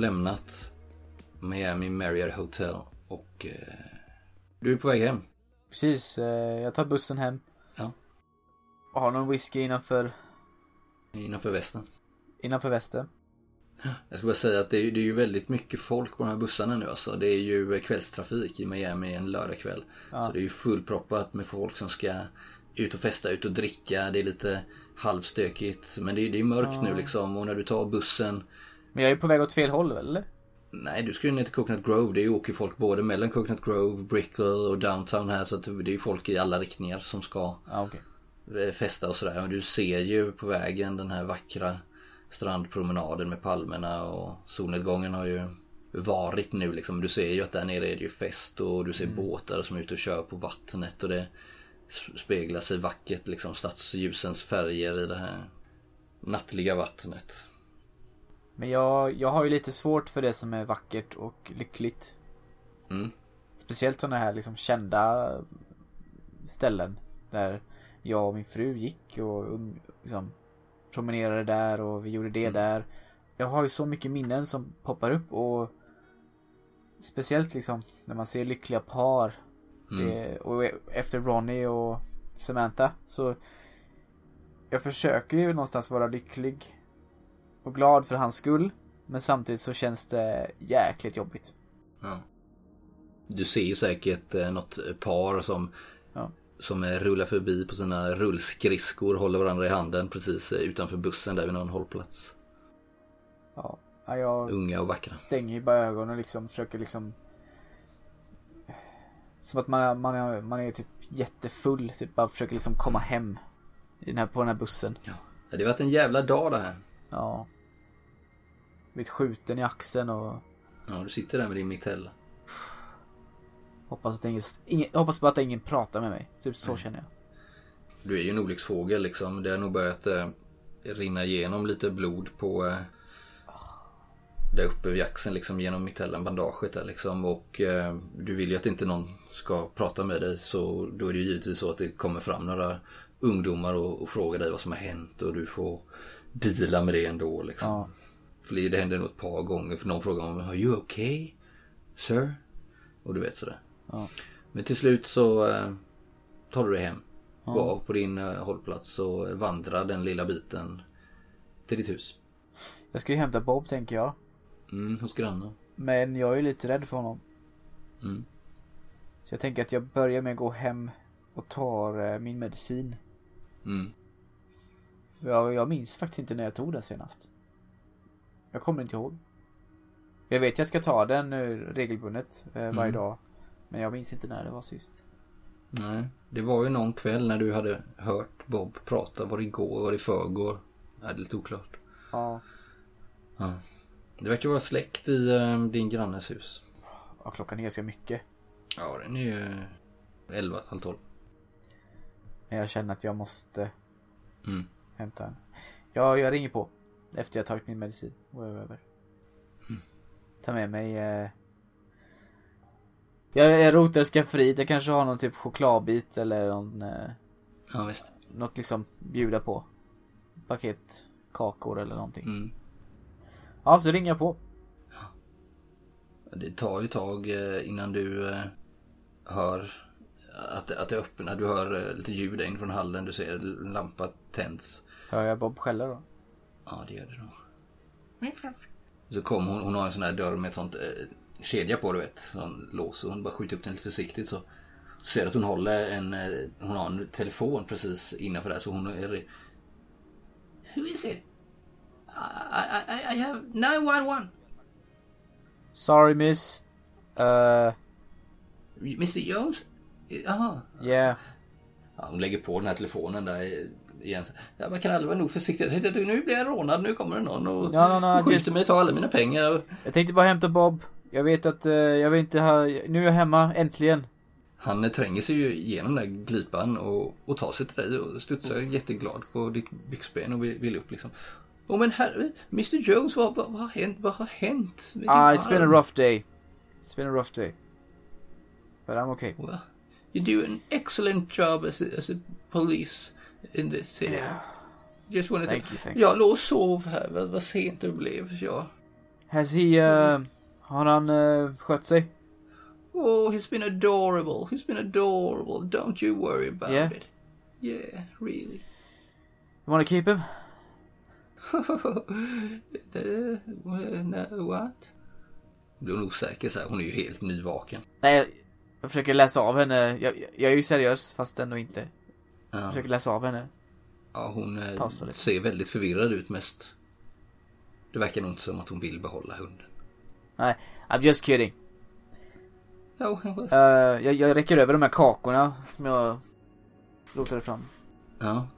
Lämnat Miami Marriott Hotel och eh, du är på väg hem. Precis, eh, jag tar bussen hem. Ja. Och har någon whisky innanför, Innanför västen. innanför västen. Jag ska bara säga att det är, det är ju väldigt mycket folk på de här bussarna nu alltså. Det är ju kvällstrafik i Miami en lördagkväll. Ja. Så det är ju fullproppat med folk som ska ut och festa, ut och dricka. Det är lite halvstökigt. Men det är, det är mörkt nu liksom. Och när du tar bussen. Men jag är på väg åt fel håll eller? Nej, du ska ju ner till Coconut Grove. Det är ju åker folk både mellan Coconut Grove, Brickell och Downtown här. Så att det är ju folk i alla riktningar som ska Ja, okej. eh, festa och sådär. Men du ser ju på vägen den här vackra strandpromenaden med palmerna och solnedgången har ju varit nu liksom. Du ser ju att där nere är det ju fest och du ser båtar som är ute och kör på vattnet och det speglar sig vackert liksom stadsljusens färger i det här nattliga vattnet. Men jag, jag har ju lite svårt för det som är vackert och lyckligt. Mm. Speciellt sådana här liksom kända ställen. Där jag och min fru gick och um, liksom promenerade där och vi gjorde det Mm. där. Jag har ju så mycket minnen som poppar upp och Speciellt liksom när man ser lyckliga par. Mm. Det, och efter Ronnie och Samantha så Jag försöker ju någonstans vara lycklig och glad för hans skull. Men samtidigt så känns det jäkligt jobbigt. Ja. Du ser ju säkert eh, något par som Ja. Som rullar förbi på sina rullskridskor, håller varandra i handen precis eh, utanför bussen där vid någon hållplats. Ja jag Unga och vackra. stänger ju bara ögonen och liksom försöker liksom Som att man, man, är, man är typ jättefull, typ bara försöker liksom komma hem i den här, på den här bussen. Ja, det har varit en jävla dag det här. Ja. Blivit skjuten i axeln och Ja, du sitter där med din mitella. hoppas att ingen, ingen hoppas bara att ingen pratar med mig. Typ så känner jag. Du är ju en olycksfågel liksom. Det har nog börjat eh, rinna igenom lite blod på eh, där uppe vid axeln liksom genom mitellen, bandaget där liksom. Och eh, du vill ju att inte någon ska prata med dig så då är det ju givetvis så att det kommer fram några ungdomar och, och frågar dig vad som har hänt och du får deala med det ändå liksom. Ja. För det händer nog ett par gånger för någon frågar om Are you okay? Sir? Och du vet sådär. Ja. Men till slut så eh, tar du dig hem. Gå Ja. av på din eh, hållplats och vandra den lilla biten till ditt hus. Jag ska ju hämta Bob tänker jag. Mm, hos grannen. Men jag är lite rädd för honom. Mm. Så jag tänker att jag börjar med att gå hem och tar eh, min medicin. Mm. Jag, jag minns faktiskt inte när jag tog den senast. Jag kommer inte ihåg. Jag vet att jag ska ta den regelbundet eh, varje Mm. dag. Men jag minns inte när det var sist. Nej, det var ju någon kväll när du hade hört Bob prata. Var det igår? Var det förrgår? Nej, det är lite oklart. Ja, Ja. Det verkar vara släckt i eh, din grannes hus. ja klockan är ganska mycket. Ja, den är ju 11, halv 12. Men jag känner att jag måste Mm. Hämta den. Ja, jag ringer på. Efter jag tagit min medicin och är över. Mm. Ta med mig eh... Jag, jag rotar skafferiet. Jag kanske har någon typ chokladbit eller någon eh... Ja, visst. Något liksom bjuda på. Paket kakor eller någonting. Mm. Ja, så ringer jag på. Det tar ju tag eh, innan du eh, hör att, att det öppnar. Du hör eh, lite ljud där in från hallen. Du ser en lampa tänds. Hör jag Bob skälla då? Ja, det gör det då. Så kom hon, hon har en sån här dörr med ett sånt eh, kedja på du vet. Sån lås. Och hon bara skjuter upp den lite försiktigt så. Ser att hon håller en, eh, hon har en telefon precis innanför där så hon är... Who is it? I, I, I have 911. Sorry miss. Uh, Mr Jones? Jaha. yeah. Ja, hon lägger på den här telefonen där i- igen. Ja, man kan aldrig vara nog försiktig. Jag tänkte nu blir jag rånad, nu kommer det någon och no, no, och skjuter just- mig och tar alla mina pengar. Och... Jag tänkte bara hämta Bob. Jag vet att eh, jag vill inte ha... Nu är jag hemma, äntligen. Han eh, tränger sig ju igenom den där glipan och, och tar sig till dig och studsar jätteglad på ditt byxben och vill, vill upp liksom. Åh men herre, Mr Jones, vad, vad, vad har hänt? Vad har hänt? Vilken Ah, it's been a rough day. It's been a rough day. But I'm okay. Well, you do an excellent job as a, as a police in this city. Just wanted Thank to... you, thank you. Jag låg och sov här, vad, vad sent det blev. Ja. Has he, uh, har han uh, skött sig? Oh, he's been adorable. He's been adorable. Don't you worry about Yeah. it. Yeah, really. You wanna keep him? The, no, what? Blir hon osäker så här. Hon är ju helt nyvaken. Nej, jag, jag försöker läsa av henne. Jag, jag, jag är ju seriös, fast ändå inte. Ja, försöker läsa av henne. ja hon eh, ser väldigt förvirrad ut mest. Det verkar nog inte som att hon vill behålla hunden. Nej, I'm just kidding. Ja, Uh, jag, jag räcker över de här kakorna som jag rotade fram. ja.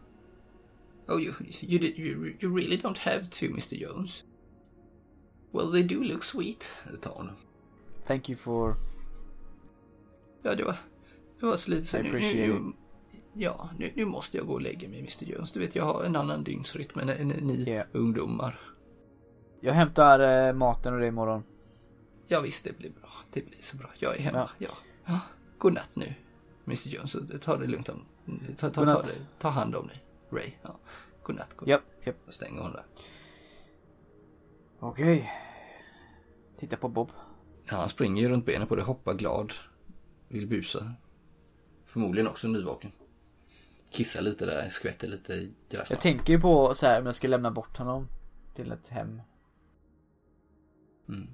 Oh, you, you, you, you really don't have to, Mr Jones. Well, they do look sweet. Tar hon. Thank you for... Ja, det var, det var så lite så I appreciate nu, nu, Ja, nu, nu måste jag gå och lägga mig, Mr Jones. Du vet, jag har en annan dygnsrytm än, än ni Yeah. ungdomar. Jag hämtar uh, maten och det imorgon. Ja, visst, det blir bra. Det blir så bra. Jag är hemma. Ja. Ja. ja. God natt nu, Mr Jones. Ta det lugnt. Om, ta, ta, ta, Godnatt. det, ta hand om dig, Ray. Ja. God natt. God Japp, japp. Då stänger hon där. Okej. Titta på Bob. Ja, han springer ju runt benen på det, hoppar glad. Vill busa. Förmodligen också nyvaken. Kissar lite där, skvätter lite i Jag gräsmattan. tänker ju på så här om jag ska lämna bort honom till ett hem. Mm.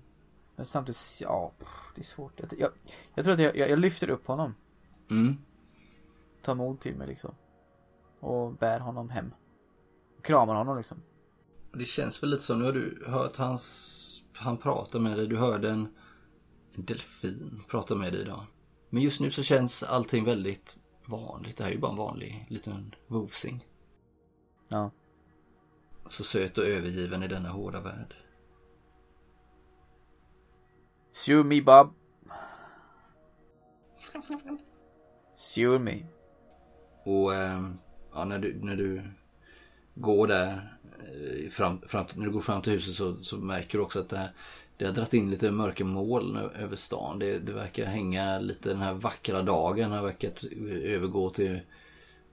Men samtidigt, ja, det är svårt. Jag, jag, jag tror att jag, jag, jag lyfter upp honom. Mm. Tar mod till mig liksom. Och bär honom hem. Kramar honom liksom. Det känns väl lite som, nu har du hört hans, han prata med dig, du hörde en, en delfin prata med dig idag. Men just nu så känns allting väldigt vanligt. Det här är ju bara en vanlig liten vovsing. Ja. Så söt och övergiven i denna hårda värld. Sue me Bob. Sue me. Och ehm, ja, när, du, när du går där, eh, fram, fram, när du går fram till huset så, så märker du också att det, här, det har dragit in lite mörka moln över stan. Det, det verkar hänga lite den här vackra dagen har verkat övergå till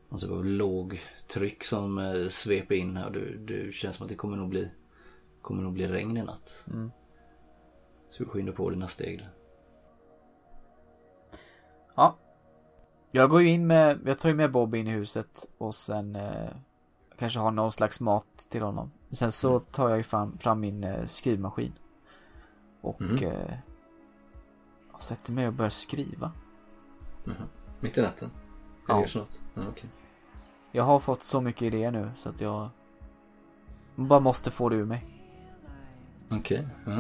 någon typ av lågtryck som eh, sveper in här. Du, det känns som att det kommer nog bli, kommer nog bli regn i natt. Mm. Så du skyndar på dina steg där. Ja. Jag går ju in med, jag tar ju med Bob in i huset och sen eh, kanske har någon slags mat till honom. Sen så Mm. tar jag ju fram, fram min eh, skrivmaskin. Och Mm. eh, jag sätter mig och börjar skriva. Mhm. Mitt i natten? Eller ja. något? Ja, okej. Jag har fått så mycket idéer nu så att jag bara måste få det ur mig. Okej. ja.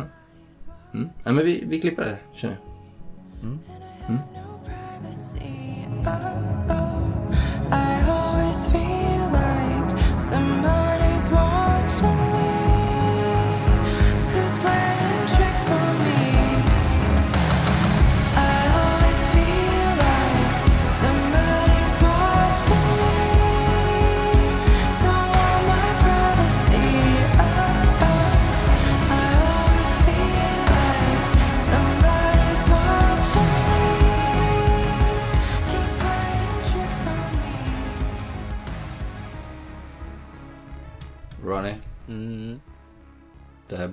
Mm. Ja, men vi, vi klipper det känner jag. privacy. Oh,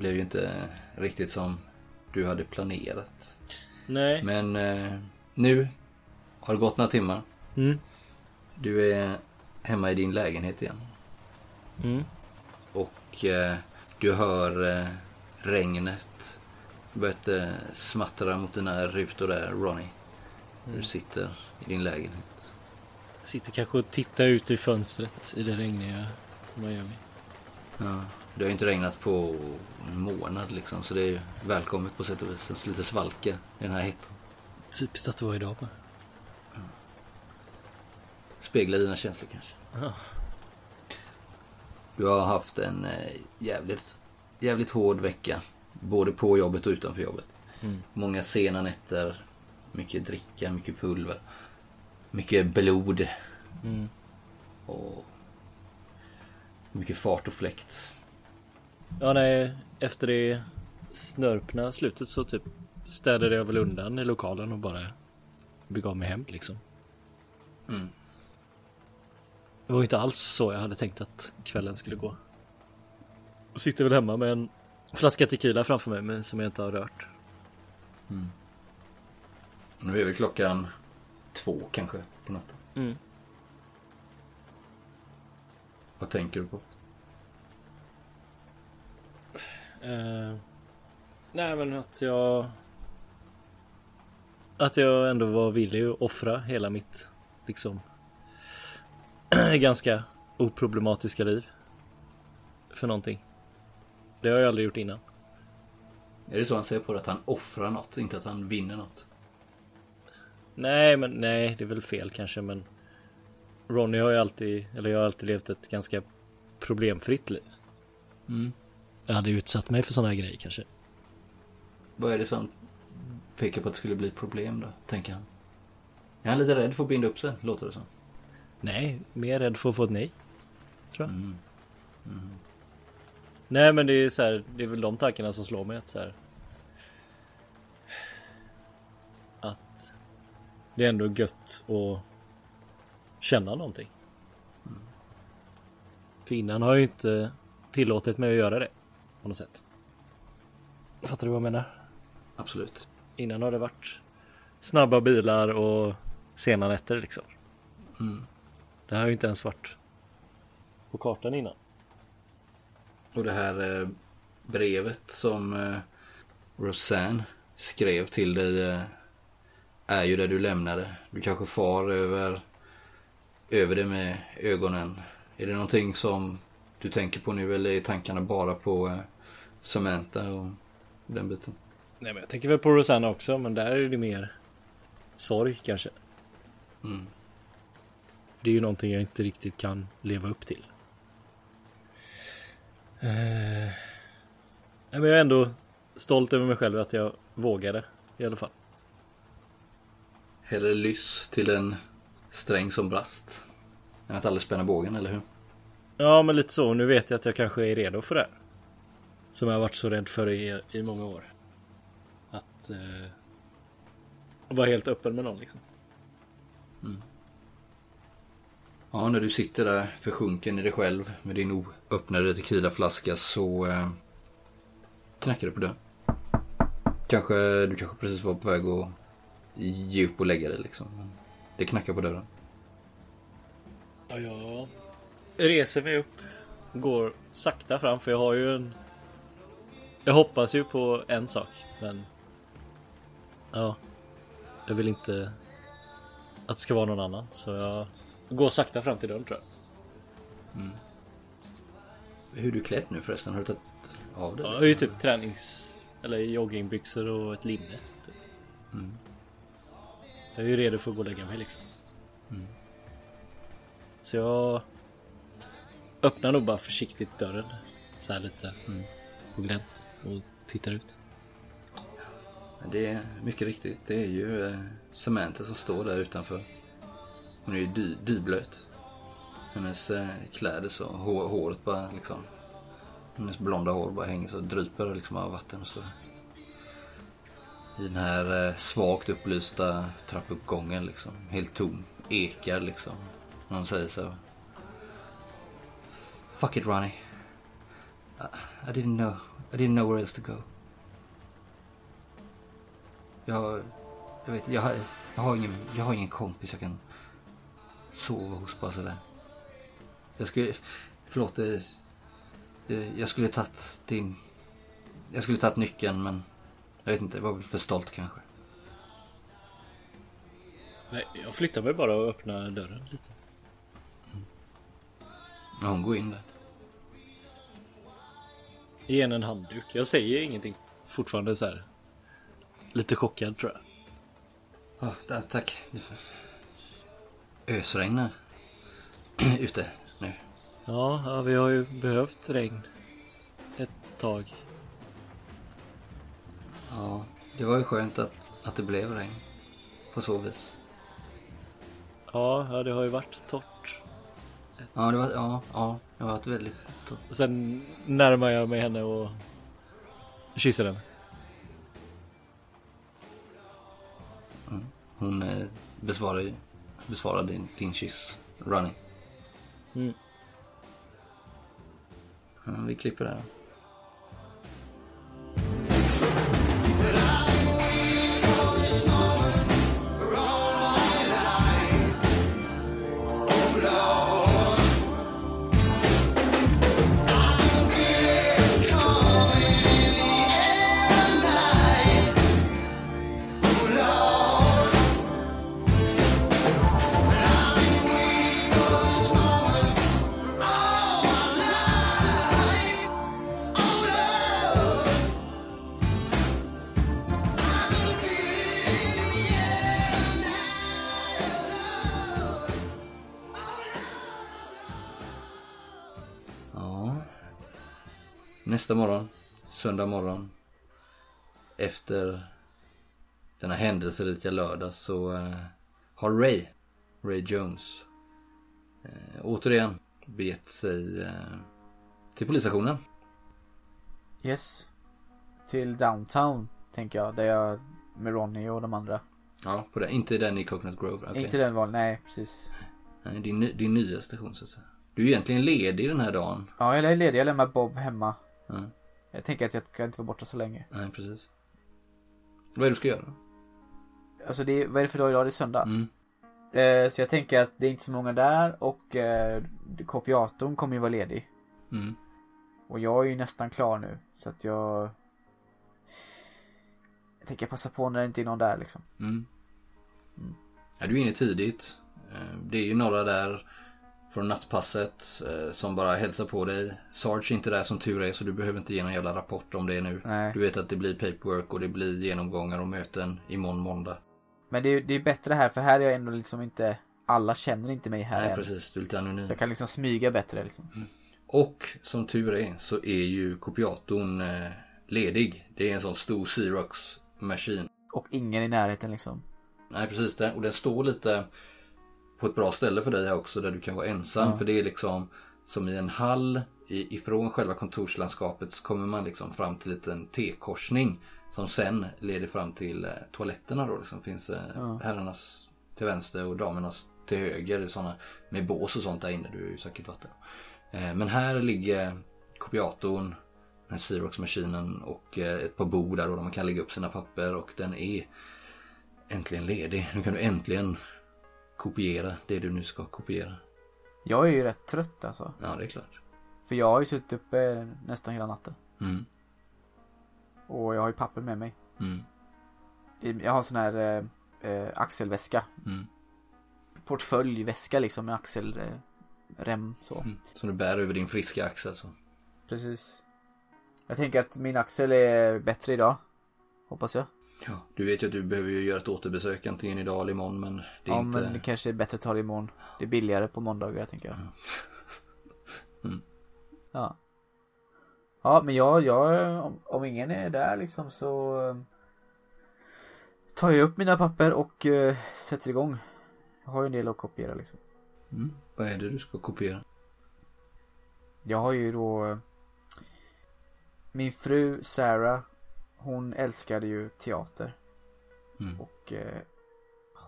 blev ju inte riktigt som du hade planerat. Nej. Men eh, nu har det gått några timmar. Mm. Du är hemma i din lägenhet igen. Mm. Och eh, du hör eh, regnet börjat eh, smattra mot dina rutor där, Ronnie. Du sitter i din lägenhet. Sitter kanske och tittar ut i fönstret i det regniga Miami. Ja, det har inte regnat på en månad liksom, så det är ju välkommet på sätt och vis. En lite svalka i den här hettan. Typiskt att det var idag bara. Speglar dina känslor kanske. Ja. Du har haft en eh, jävligt, jävligt hård vecka. Både på jobbet och utanför jobbet. Mm. Många sena nätter. Mycket dricka, mycket pulver. Mycket blod. Mm. Och mycket fart och fläkt. Ja, nej, efter det snörpna slutet så typ städade jag väl undan i lokalen och bara begav mig hem liksom. Mm. Det var inte alls så jag hade tänkt att kvällen skulle gå. Och sitter väl hemma med en flaska tequila framför mig men som jag inte har rört. Nu är väl klockan två kanske på natten. Mm. Vad tänker du på? Eh, nej men att jag Att jag ändå var villig att offra hela mitt liksom Ganska oproblematiska liv För någonting Det har jag aldrig gjort innan Är det så han säger på det? Att han offrar något, inte att han vinner något? Nej men nej det är väl fel kanske men Ronny har ju alltid Eller jag har alltid levt ett ganska Problemfritt liv Mm. Jag hade utsatt mig för sådana här grejer kanske Vad är det som pekar på att det skulle bli problem då, tänker han? Är han lite rädd för att binda upp sig, låter det som. Nej, mer rädd för att få ett nej. Tror jag. Mm. Nej men det är så här, det är väl de tankarna som slår mig att så här. Att det är ändå gött att känna någonting. För innan har jag ju inte tillåtit mig att göra det. På något sätt. Fattar du vad jag menar? Absolut. Innan har det varit snabba bilar och sena nätter liksom. Mm. Det har ju inte ens varit på kartan innan. Och det här eh, brevet som eh, Rosanne skrev till dig eh, är ju det du lämnade. Du kanske far över, över det med ögonen. Är det någonting som du tänker på nu eller är tankarna bara på Samantha och den biten? Nej men jag tänker väl på Rosanna också men där är det mer sorg kanske. Mm. Det är ju någonting jag inte riktigt kan leva upp till. Nej, men jag är ändå stolt över mig själv att jag vågade i alla fall. Hellre lyss till en sträng som brast än att aldrig spänna bågen, eller hur? Ja men lite så. Nu vet jag att jag kanske är redo för det. Som jag har varit så rädd för i, i många år. Att eh, vara helt öppen med någon liksom. Ja, när du sitter där försjunken i dig själv med din oöppnade tequilaflaska så eh, knackar det på dörren. Kanske, du kanske precis var på väg att ge upp och lägga dig liksom. Men Det knackar på dörren. Ja, jag reser mig upp. Går sakta fram för jag har ju en... Jag hoppas ju på en sak men... Ja. Jag vill inte att det ska vara någon annan så jag går sakta fram till dörren tror jag. Hur är du klädd nu förresten? Har du tagit av dig? Jag har ju typ tränings... Eller joggingbyxor och ett linne. Typ. Jag är ju redo för att gå och lägga mig liksom. Så jag öppnar nog bara försiktigt dörren. Så här lite på glänt och tittar ut. Det är mycket riktigt. Det är ju eh, Samantha som står där utanför. Hon är ju dy, dyblöt. Hennes eh, kläder så, hår, håret bara liksom. Hennes blonda hår bara hänger så dryper liksom av vatten och så. I den här eh, svagt upplysta trappuppgången liksom. Helt tom. Ekar liksom. När hon säger så. Fuck it Ronnie. I, I didn't know. I didn't know where else to go. Jag, jag vet jag, Jag har ingen, jag har ingen kompis jag kan sova hos bara sådär. Jag skulle, förlåt, det, det, jag skulle tagit din, jag skulle tagit nyckeln men jag vet inte, jag var väl för stolt kanske. Nej, jag flyttar mig bara och öppnar dörren lite. Ja, hon går in där. Ge en handduk. Jag säger ingenting. Fortfarande så här. Lite chockad tror jag. Ja, ta- tack. Ösregnar ute nu. Ja, ja, vi har ju behövt regn. Ett tag. Ja, det var ju skönt att, att det blev regn. På så vis. Ja, ja, det har ju varit torrt. Ja, det var, ja, ja, det har varit väldigt... Sen närmar jag mig henne och kysser henne. Hon eh, besvarar ju besvarar din, din kyss, Ronny. Mm. Ja, vi klipper där. Söndag morgon. Efter denna händelserika lördag så eh, har Ray, Ray Jones, eh, återigen begett sig eh, till polisstationen. Yes. Till downtown, tänker jag. Där jag med Ronny och de andra. Ja, på det. Inte den i Coconut Grove. okej. Inte den val, nej precis. Nej, din, din nya station så att säga. Du är egentligen ledig den här dagen. Ja, jag är ledig. Jag lämnar Bob hemma. Ja, Jag tänker att jag ska inte vara borta så länge. nej, precis. Vad är det du ska göra? Alltså det är, vad är det för dag idag? Det är söndag. Mm. Eh, så jag tänker att det är inte så många där och eh, kopiatorn kommer ju vara ledig. Mm. Och jag är ju nästan klar nu. Så att jag... Jag tänker passa på när det inte är någon där liksom. Mm. Ja, du är inne tidigt. Eh, Det är ju några där från nattpasset eh, som bara hälsar på dig. Sarge är inte där som tur är så du behöver inte ge någon jävla rapport om det nu. Nej. Du vet att det blir paperwork och det blir genomgångar och möten imorgon måndag. Men det är, det är bättre här för här är jag ändå liksom inte... Alla känner inte mig här Nej än. precis, du är lite anonym. Så jag kan liksom smyga bättre liksom. Och som tur är så är ju kopiatorn eh, ledig. Det är en sån stor Xerox maskin. Och ingen i närheten liksom. Nej precis det. Och den står lite på ett bra ställe för dig här också där du kan vara ensam. För det är liksom som i en hall ifrån själva kontorslandskapet så kommer man liksom fram till en liten T-korsning. Som sen leder fram till eh, toaletterna då. Liksom finns eh, herrarnas till vänster och damernas till höger. Såna, med bås och sånt där inne. Du är ju säkert vatten. Eh, men här ligger kopiatorn. Den här Xerox-maskinen och ett par bord där då där man kan lägga upp sina papper och den är äntligen ledig. Nu kan du äntligen kopiera det du nu ska kopiera. Jag är ju rätt trött alltså. Ja, det är klart. För jag har ju suttit uppe nästan hela natten. Mm. Och jag har ju papper med mig. Mm. Jag har sån här eh, eh, axelväska. Mm. Portföljväska liksom med axelrem eh, så. Mm. Som du bär över din friska axel så. Precis. Jag tänker att min axel är bättre idag. Hoppas jag. Ja, du vet ju att du behöver ju göra ett återbesök antingen idag eller imorgon men det är ja inte... men det kanske är bättre att ta det imorgon. Det är billigare på måndagar tänker jag. Mm. Ja. Ja men jag, jag om, om ingen är där liksom så eh, tar jag upp mina papper och eh, sätter igång. Jag har ju en del att kopiera liksom. Mm. Vad är det du ska kopiera? Jag har ju då eh, Min fru Sarah Hon älskade ju teater Mm. och eh,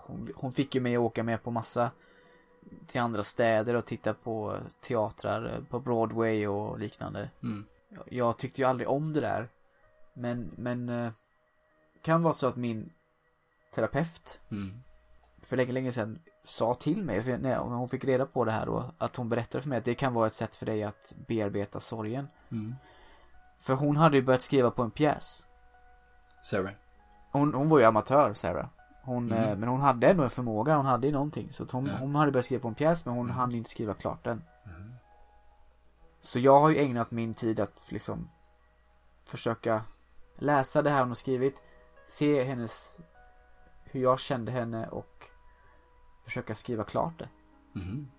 hon, hon fick ju mig att åka med på massa Till andra städer och titta på teatrar eh, på Broadway och liknande Mm. Jag- Jag tyckte ju aldrig om det där Men, men eh, Kan vara så att min Terapeut Mm. för länge, länge sedan sa till mig, för när hon fick reda på det här då, att hon berättade för mig att det kan vara ett sätt för dig att bearbeta sorgen. Mm. För hon hade ju börjat skriva på en pjäs. Sarah. Hon, hon var ju amatör, Sarah. Hon, Mm. eh, men hon hade ändå en förmåga, hon hade ju någonting. Så att hon, Ja. hon hade börjat skriva på en pjäs men hon Mm. hann inte skriva klart den. Mm. Så jag har ju ägnat min tid att liksom försöka läsa det här hon har skrivit, se hennes, hur jag kände henne och försöka skriva klart det. Mhm.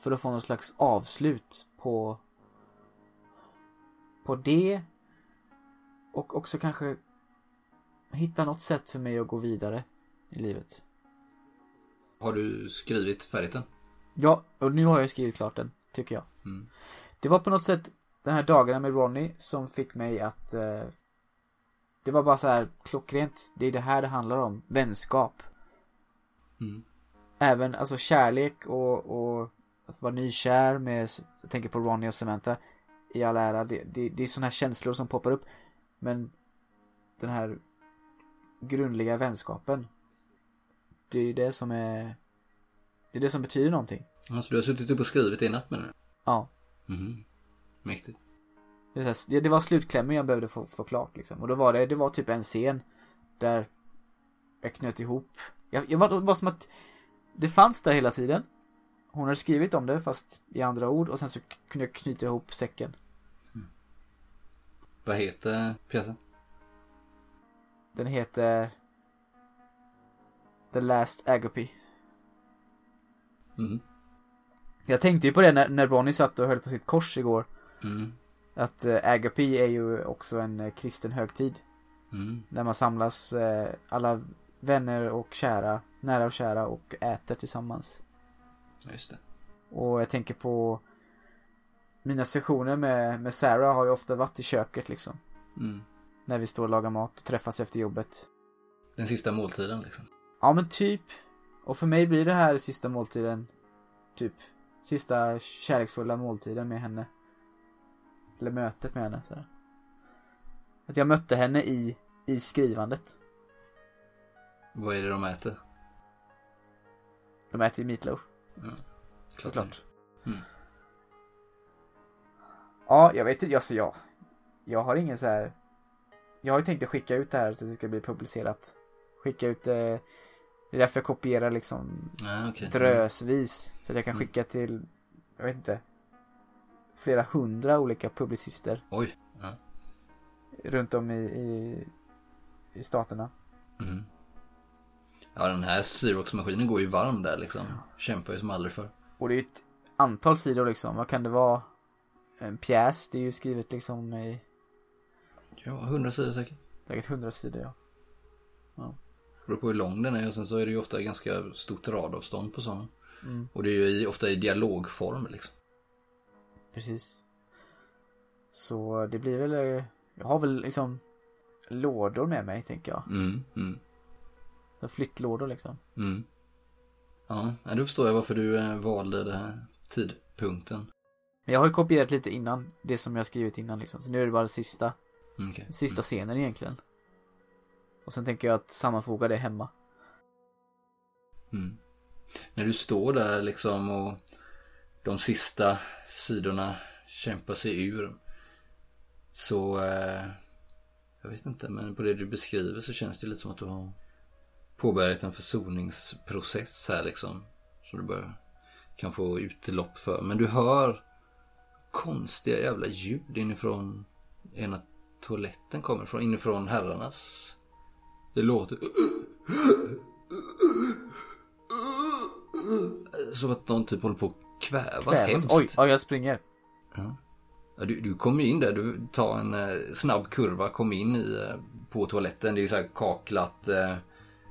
För att få någon slags avslut på på det och också kanske hitta något sätt för mig att gå vidare i livet. Har du skrivit färdigt den? Ja, och nu har jag skrivit klart den, tycker jag. Mm. Det var på något sätt den här dagarna med Ronny som fick mig att eh, Det var bara så här klockrent. Det är det här det handlar om. Vänskap. Mm. Även alltså kärlek och, och att vara nykär med, jag tänker på Ronny och Samantha i all ära. Det, det, det är sådana här känslor som poppar upp. Men den här grundliga vänskapen. Det är det som är Det är det som betyder någonting. Alltså du har suttit upp och skrivit i natt med nu? Ja. Mhm. Mäktigt. Det, är så här, det, det var slutklämmen jag behövde få, få klart liksom. Och då var det, det var typ en scen där jag knöt ihop. Jag, jag var, det var som att det fanns där hela tiden. Hon hade skrivit om det fast i andra ord och sen så kunde jag knyta ihop säcken. Vad heter pjäsen? Den heter The Last Agape. Mhm. Jag tänkte ju på det när, när Bonnie satt och höll på sitt kors igår. Mm. Att eh, Agape är ju också en eh, kristen högtid. Mm. Där man samlas eh, alla vänner och kära, nära och kära och äter tillsammans. Just det. Och jag tänker på mina sessioner med, med Sarah har ju ofta varit i köket liksom. Mm. När vi står och lagar mat och träffas efter jobbet. Den sista måltiden liksom. Ja men typ. Och för mig blir det här sista måltiden. Typ. Sista kärleksfulla måltiden med henne. Eller mötet med henne. Så här. Att jag mötte henne i, i skrivandet. Vad är det de äter? De äter ju meatloaf. Mm. Såklart. Mm. Ja, jag vet inte, alltså jag. Jag har ingen så här. Jag har ju tänkt att skicka ut det här så att det ska bli publicerat. Skicka ut det. Det är därför jag kopierar liksom Ja, okej. drösvis. Så att jag kan Mm. skicka till, jag vet inte. Flera hundra olika publicister Oj. Ja. runt om i, i, i staterna. Mm. Ja, den här Xerox-maskinen går ju varm där liksom. Kämpar ju som aldrig förr. Och det är ju ett antal sidor liksom. Vad kan det vara? En pjäs, det är ju skrivet liksom i Ja, hundra sidor säkert. säkert hundra sidor ja. Beror på hur lång den är och sen så är det ju ofta ganska stort radavstånd på sådana. Mm. Och det är ju i, ofta i dialogform liksom. Precis. Så det blir väl, eh, jag har väl liksom lådor med mig tänker jag. Mm, mm, Så flyttlådor liksom. mm. Ja, ja, då förstår jag varför du eh, valde den här tidpunkten. Men jag har ju kopierat lite innan, det som jag skrivit innan liksom. Så nu är det bara det sista, Mm, okej. sista scenen egentligen. Och sen tänker jag att sammanfoga det hemma. Mm. När du står där liksom och de sista sidorna kämpar sig ur. Så, eh, jag vet inte, men på det du beskriver så känns det lite som att du har påbörjat en försoningsprocess här liksom. Som du bara kan få utlopp för. Men du hör konstiga jävla ljud inifrån ena toaletten kommer från, inifrån herrarnas. Det låter som att någon typ håller på att kvävas. Kvävas. Hemskt. Oj, oj, jag springer. Ja. Ja, du, du kommer ju in där, du tar en eh, snabb kurva, kommer in i, eh, på toaletten. Det är ju så här kaklat eh,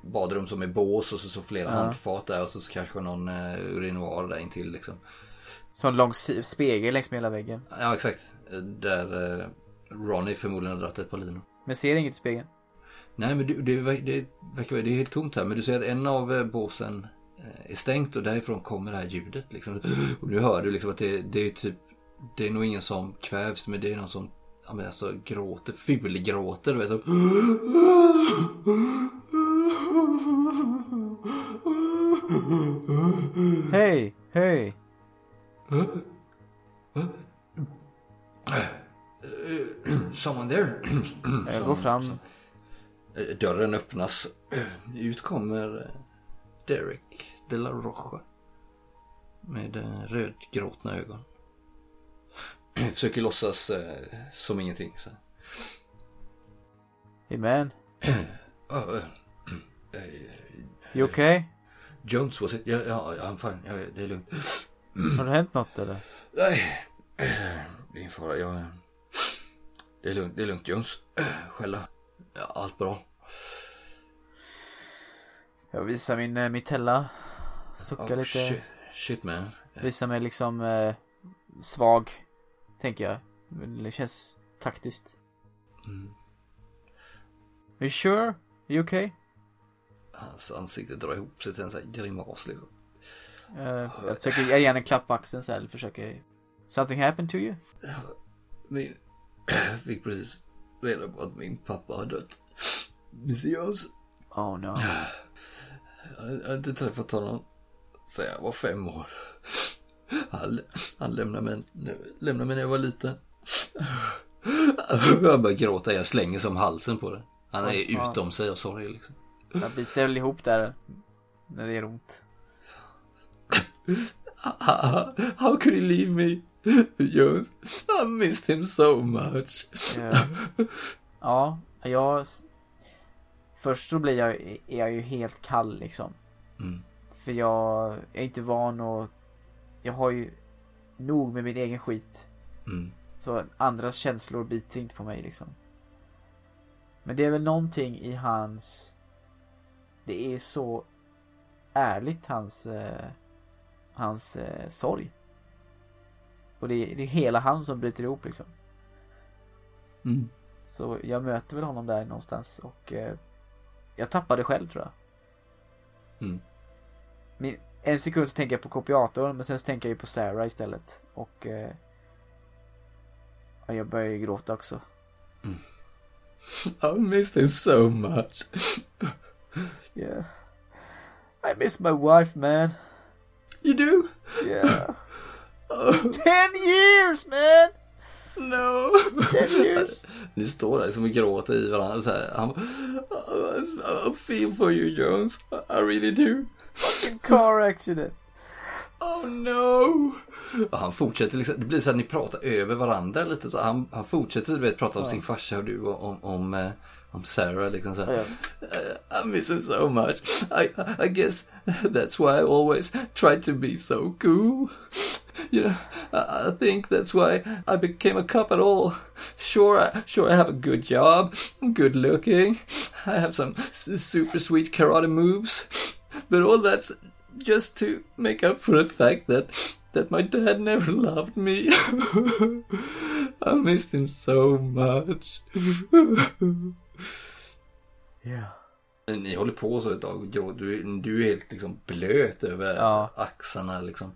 badrum som är bås och så, så flera Ja. handfat där och så, så kanske någon eh, urinoar där intill liksom. Så en lång spegel längs med hela väggen. Ja exakt. Där eh, Ronny förmodligen har dragit ett par linor. Men ser inget i spegeln. Nej men det, det, det verkar det är helt tomt här. Men du ser att en av eh, båsen eh, är stängt och därifrån kommer det här ljudet. Liksom. Och nu hör du liksom att det, det är typ Det är nog ingen som kvävs men det är någon som ja, men alltså, gråter, fulgråter. Du vet, så. Hej, hej. Someone there? Jag går fram. Eh, Dörren öppnas. Ut kommer eh, Derek de la Rocha. Med eh, rödgråtna ögon. Försöker låtsas eh, som ingenting. Så. Hey man, eh, eh, you okay? Jones was it? Ja, ja, I'm fine. Ja, det är lugnt. Har det hänt något eller? Nej, eh, det är ingen fara. Jag, eh, det är lugnt, det är lugnt Jones. Eh, då? Ja, allt bra. Jag visar min uh, mitella. Suckar Oh, lite. shit, shit man. Visar mig liksom eh, svag. Tänker jag. Det känns taktiskt. Mm. Are you sure? Are you okay? Hans ansikte drar ihop sig till en sån här grimas liksom. Eh, jag försöker ge gärna en klapp på axeln så här. Försöker. Something happened to you? Min... Fick precis reda på att min pappa har dött. Mr Jones. Oh no. Jag jag har inte träffat honom sen jag var fem år. Han, han lämnade, mig, lämnade mig när jag var liten. Jag börjar gråta, jag slänger som halsen på det. Han är Ja. utom sig av sorg liksom. Jag biter väl ihop där. När det gör ont. How could he leave me? Jones, I missed him so much. Eh, ja, jag... Först så blir jag, är jag ju helt kall liksom. Mm. För jag är inte van och jag har ju nog med min egen skit. Mm. Så andras känslor biter inte på mig liksom. Men det är väl någonting i hans... Det är så ärligt hans... Eh, hans eh, sorg. Och det är, det är hela han som bryter ihop liksom. Mm. Så jag möter väl honom där någonstans och eh, jag tappade själv tror jag. Mm. Min, en sekund så tänker jag på kopiatorn men sen så tänker jag ju på Sarah istället. Och eh, ja, jag börjar ju gråta också. I missed him so much. Yeah. I miss my wife man. You do? Yeah. Ten years man! no. Ten years! Ni står där liksom och gråter i varandra så här. Han I feel for you Jones. I really do. Fucking car accident. Oh no! Och han fortsätter liksom, det blir så att ni pratar över varandra lite så. Han, han fortsätter du vet prata om Ja. sin farsa och du och om, om, eh, om Sarah liksom så. Ja. "Uh, I miss him so much. I, I guess that's why I always try to be so cool. You know, I, I think that's why I became a cop at all. Sure, I, sure I have a good job. I'm good looking. I have some super sweet karate moves. But all that's just to make up for the fact that that my dad never loved me. I missed him so much. Yeah. Ni håller på så ett tag du, du är helt liksom blöt över Ja. axlarna liksom.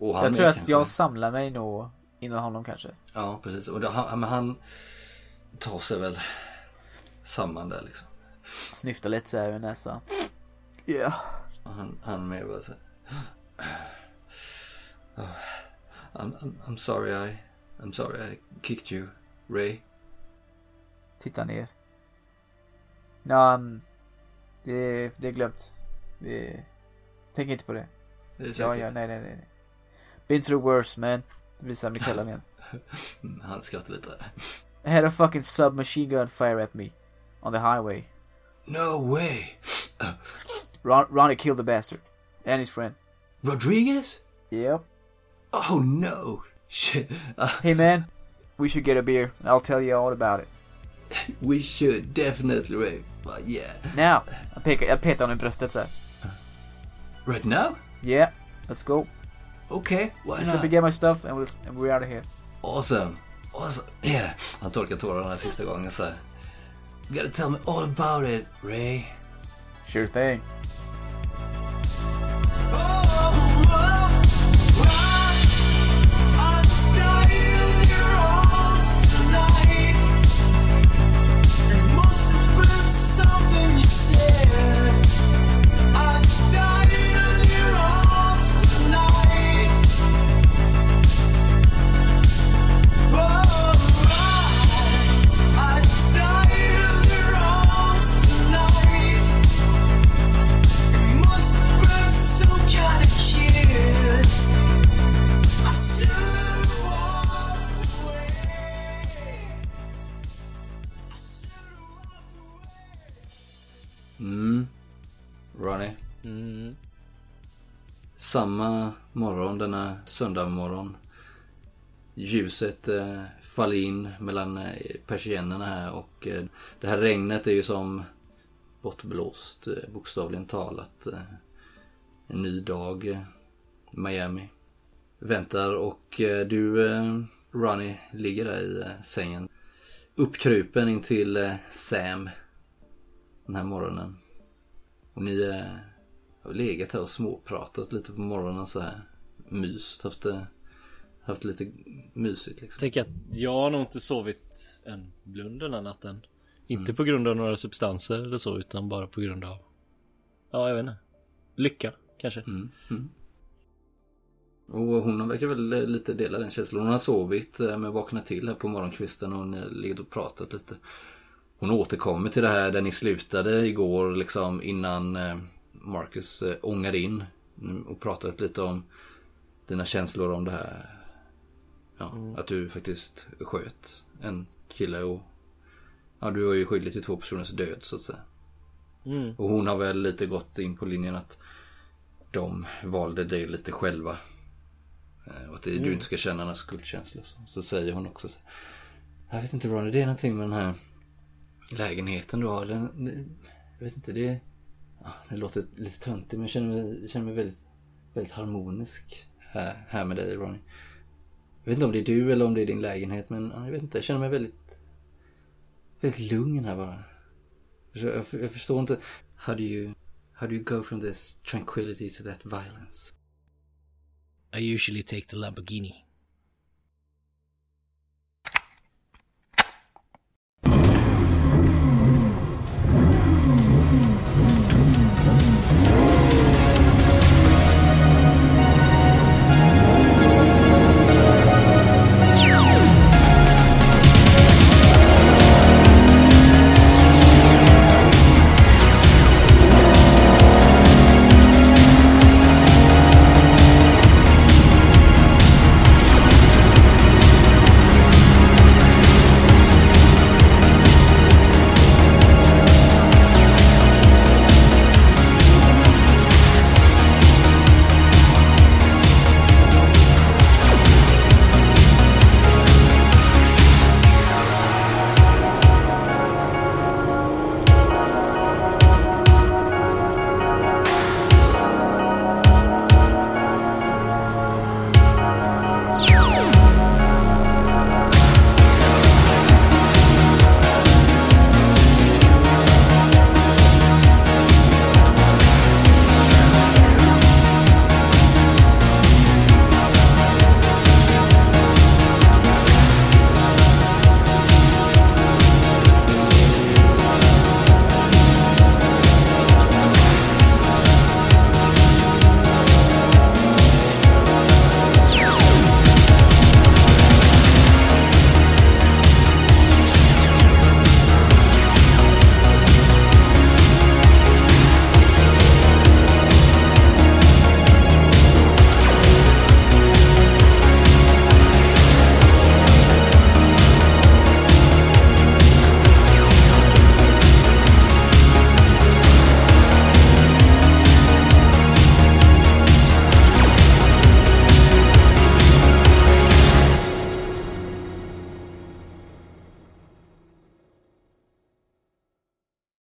Och han Jag med tror att kanske. jag samlar mig nog innan honom kanske. Ja, precis. Och det, han, men han tar sig väl samman där liksom. Snyftar lite så här över näsan. Yeah. Och han, han med bara så här. Oh, I'm, I'm, I'm sorry I, I'm sorry I kicked you, Ray. Titta ner. Ja, um, det, det är glömt. Det, tänk inte på det. Det är Ja, säkert. ja, nej, nej, nej. Been through worse man. Visar Mikaela igen. Han skrattar lite. I had a fucking submachine gun fire at me. On the highway. No way! Ron, Ronnie killed the bastard. And his friend. Rodriguez? Yep. Oh no! Shit. Uh, Hey man, we should get a beer. I'll tell you all about it. we should definitely, Ray. But yeah. Now! Jag, pekar, jag petar honom i bröstet så här. Right now? Yeah, let's go. Okay, why Let's go not? get my stuff and, we'll, and we're out of here. Awesome. Awesome. Yeah. Han torkar tårarna sista gången så här. You gotta tell me all about it, Ray. Sure thing. Samma morgon, denna söndag morgon. Ljuset eh, faller in mellan eh, persiennerna här och eh, det här regnet är ju som bortblåst, eh, bokstavligen talat. Eh, en ny dag, eh, Miami. Väntar och du, Ronnie, ligger där i sängen. Uppkrupen in till Sam den här morgonen. Och ni eh, har legat här och småpratat lite på morgonen så här. Myst, haft det, haft lite mysigt liksom. Tänker att jag har nog inte sovit en blund den här natten. Inte på grund av några substanser eller så utan bara på grund av Ja jag vet inte Lycka kanske Mm, mm. Och hon verkar väl eh, lite dela den känslan. Hon har sovit eh, men vaknat till här på morgonkvisten och ni har legat och pratat lite. Hon återkommer till det här där ni slutade igår liksom innan eh, Marcus eh, ångade in. mm, Och pratat lite om dina känslor om det här. Ja, att du faktiskt sköt en kille och Ja, du var ju skyldig till två personers död så att säga. mm. Och hon har väl lite gått in på linjen att de valde dig lite själva. Eh, Och att det, du inte ska känna några skuldkänslor. Så, så säger hon också så. Jag vet inte Ronny, det är någonting med den här lägenheten du har. Den, jag vet inte, det, det låter lite töntigt men jag känner mig, känner mig väldigt, väldigt harmonisk här, här med dig Ronny. Jag vet inte om det är du eller om det är din lägenhet men jag vet inte, jag känner mig väldigt, väldigt lugn här bara. Jag, jag förstår inte. How do you, how do you go from this tranquility to that violence? I usually take the Lamborghini.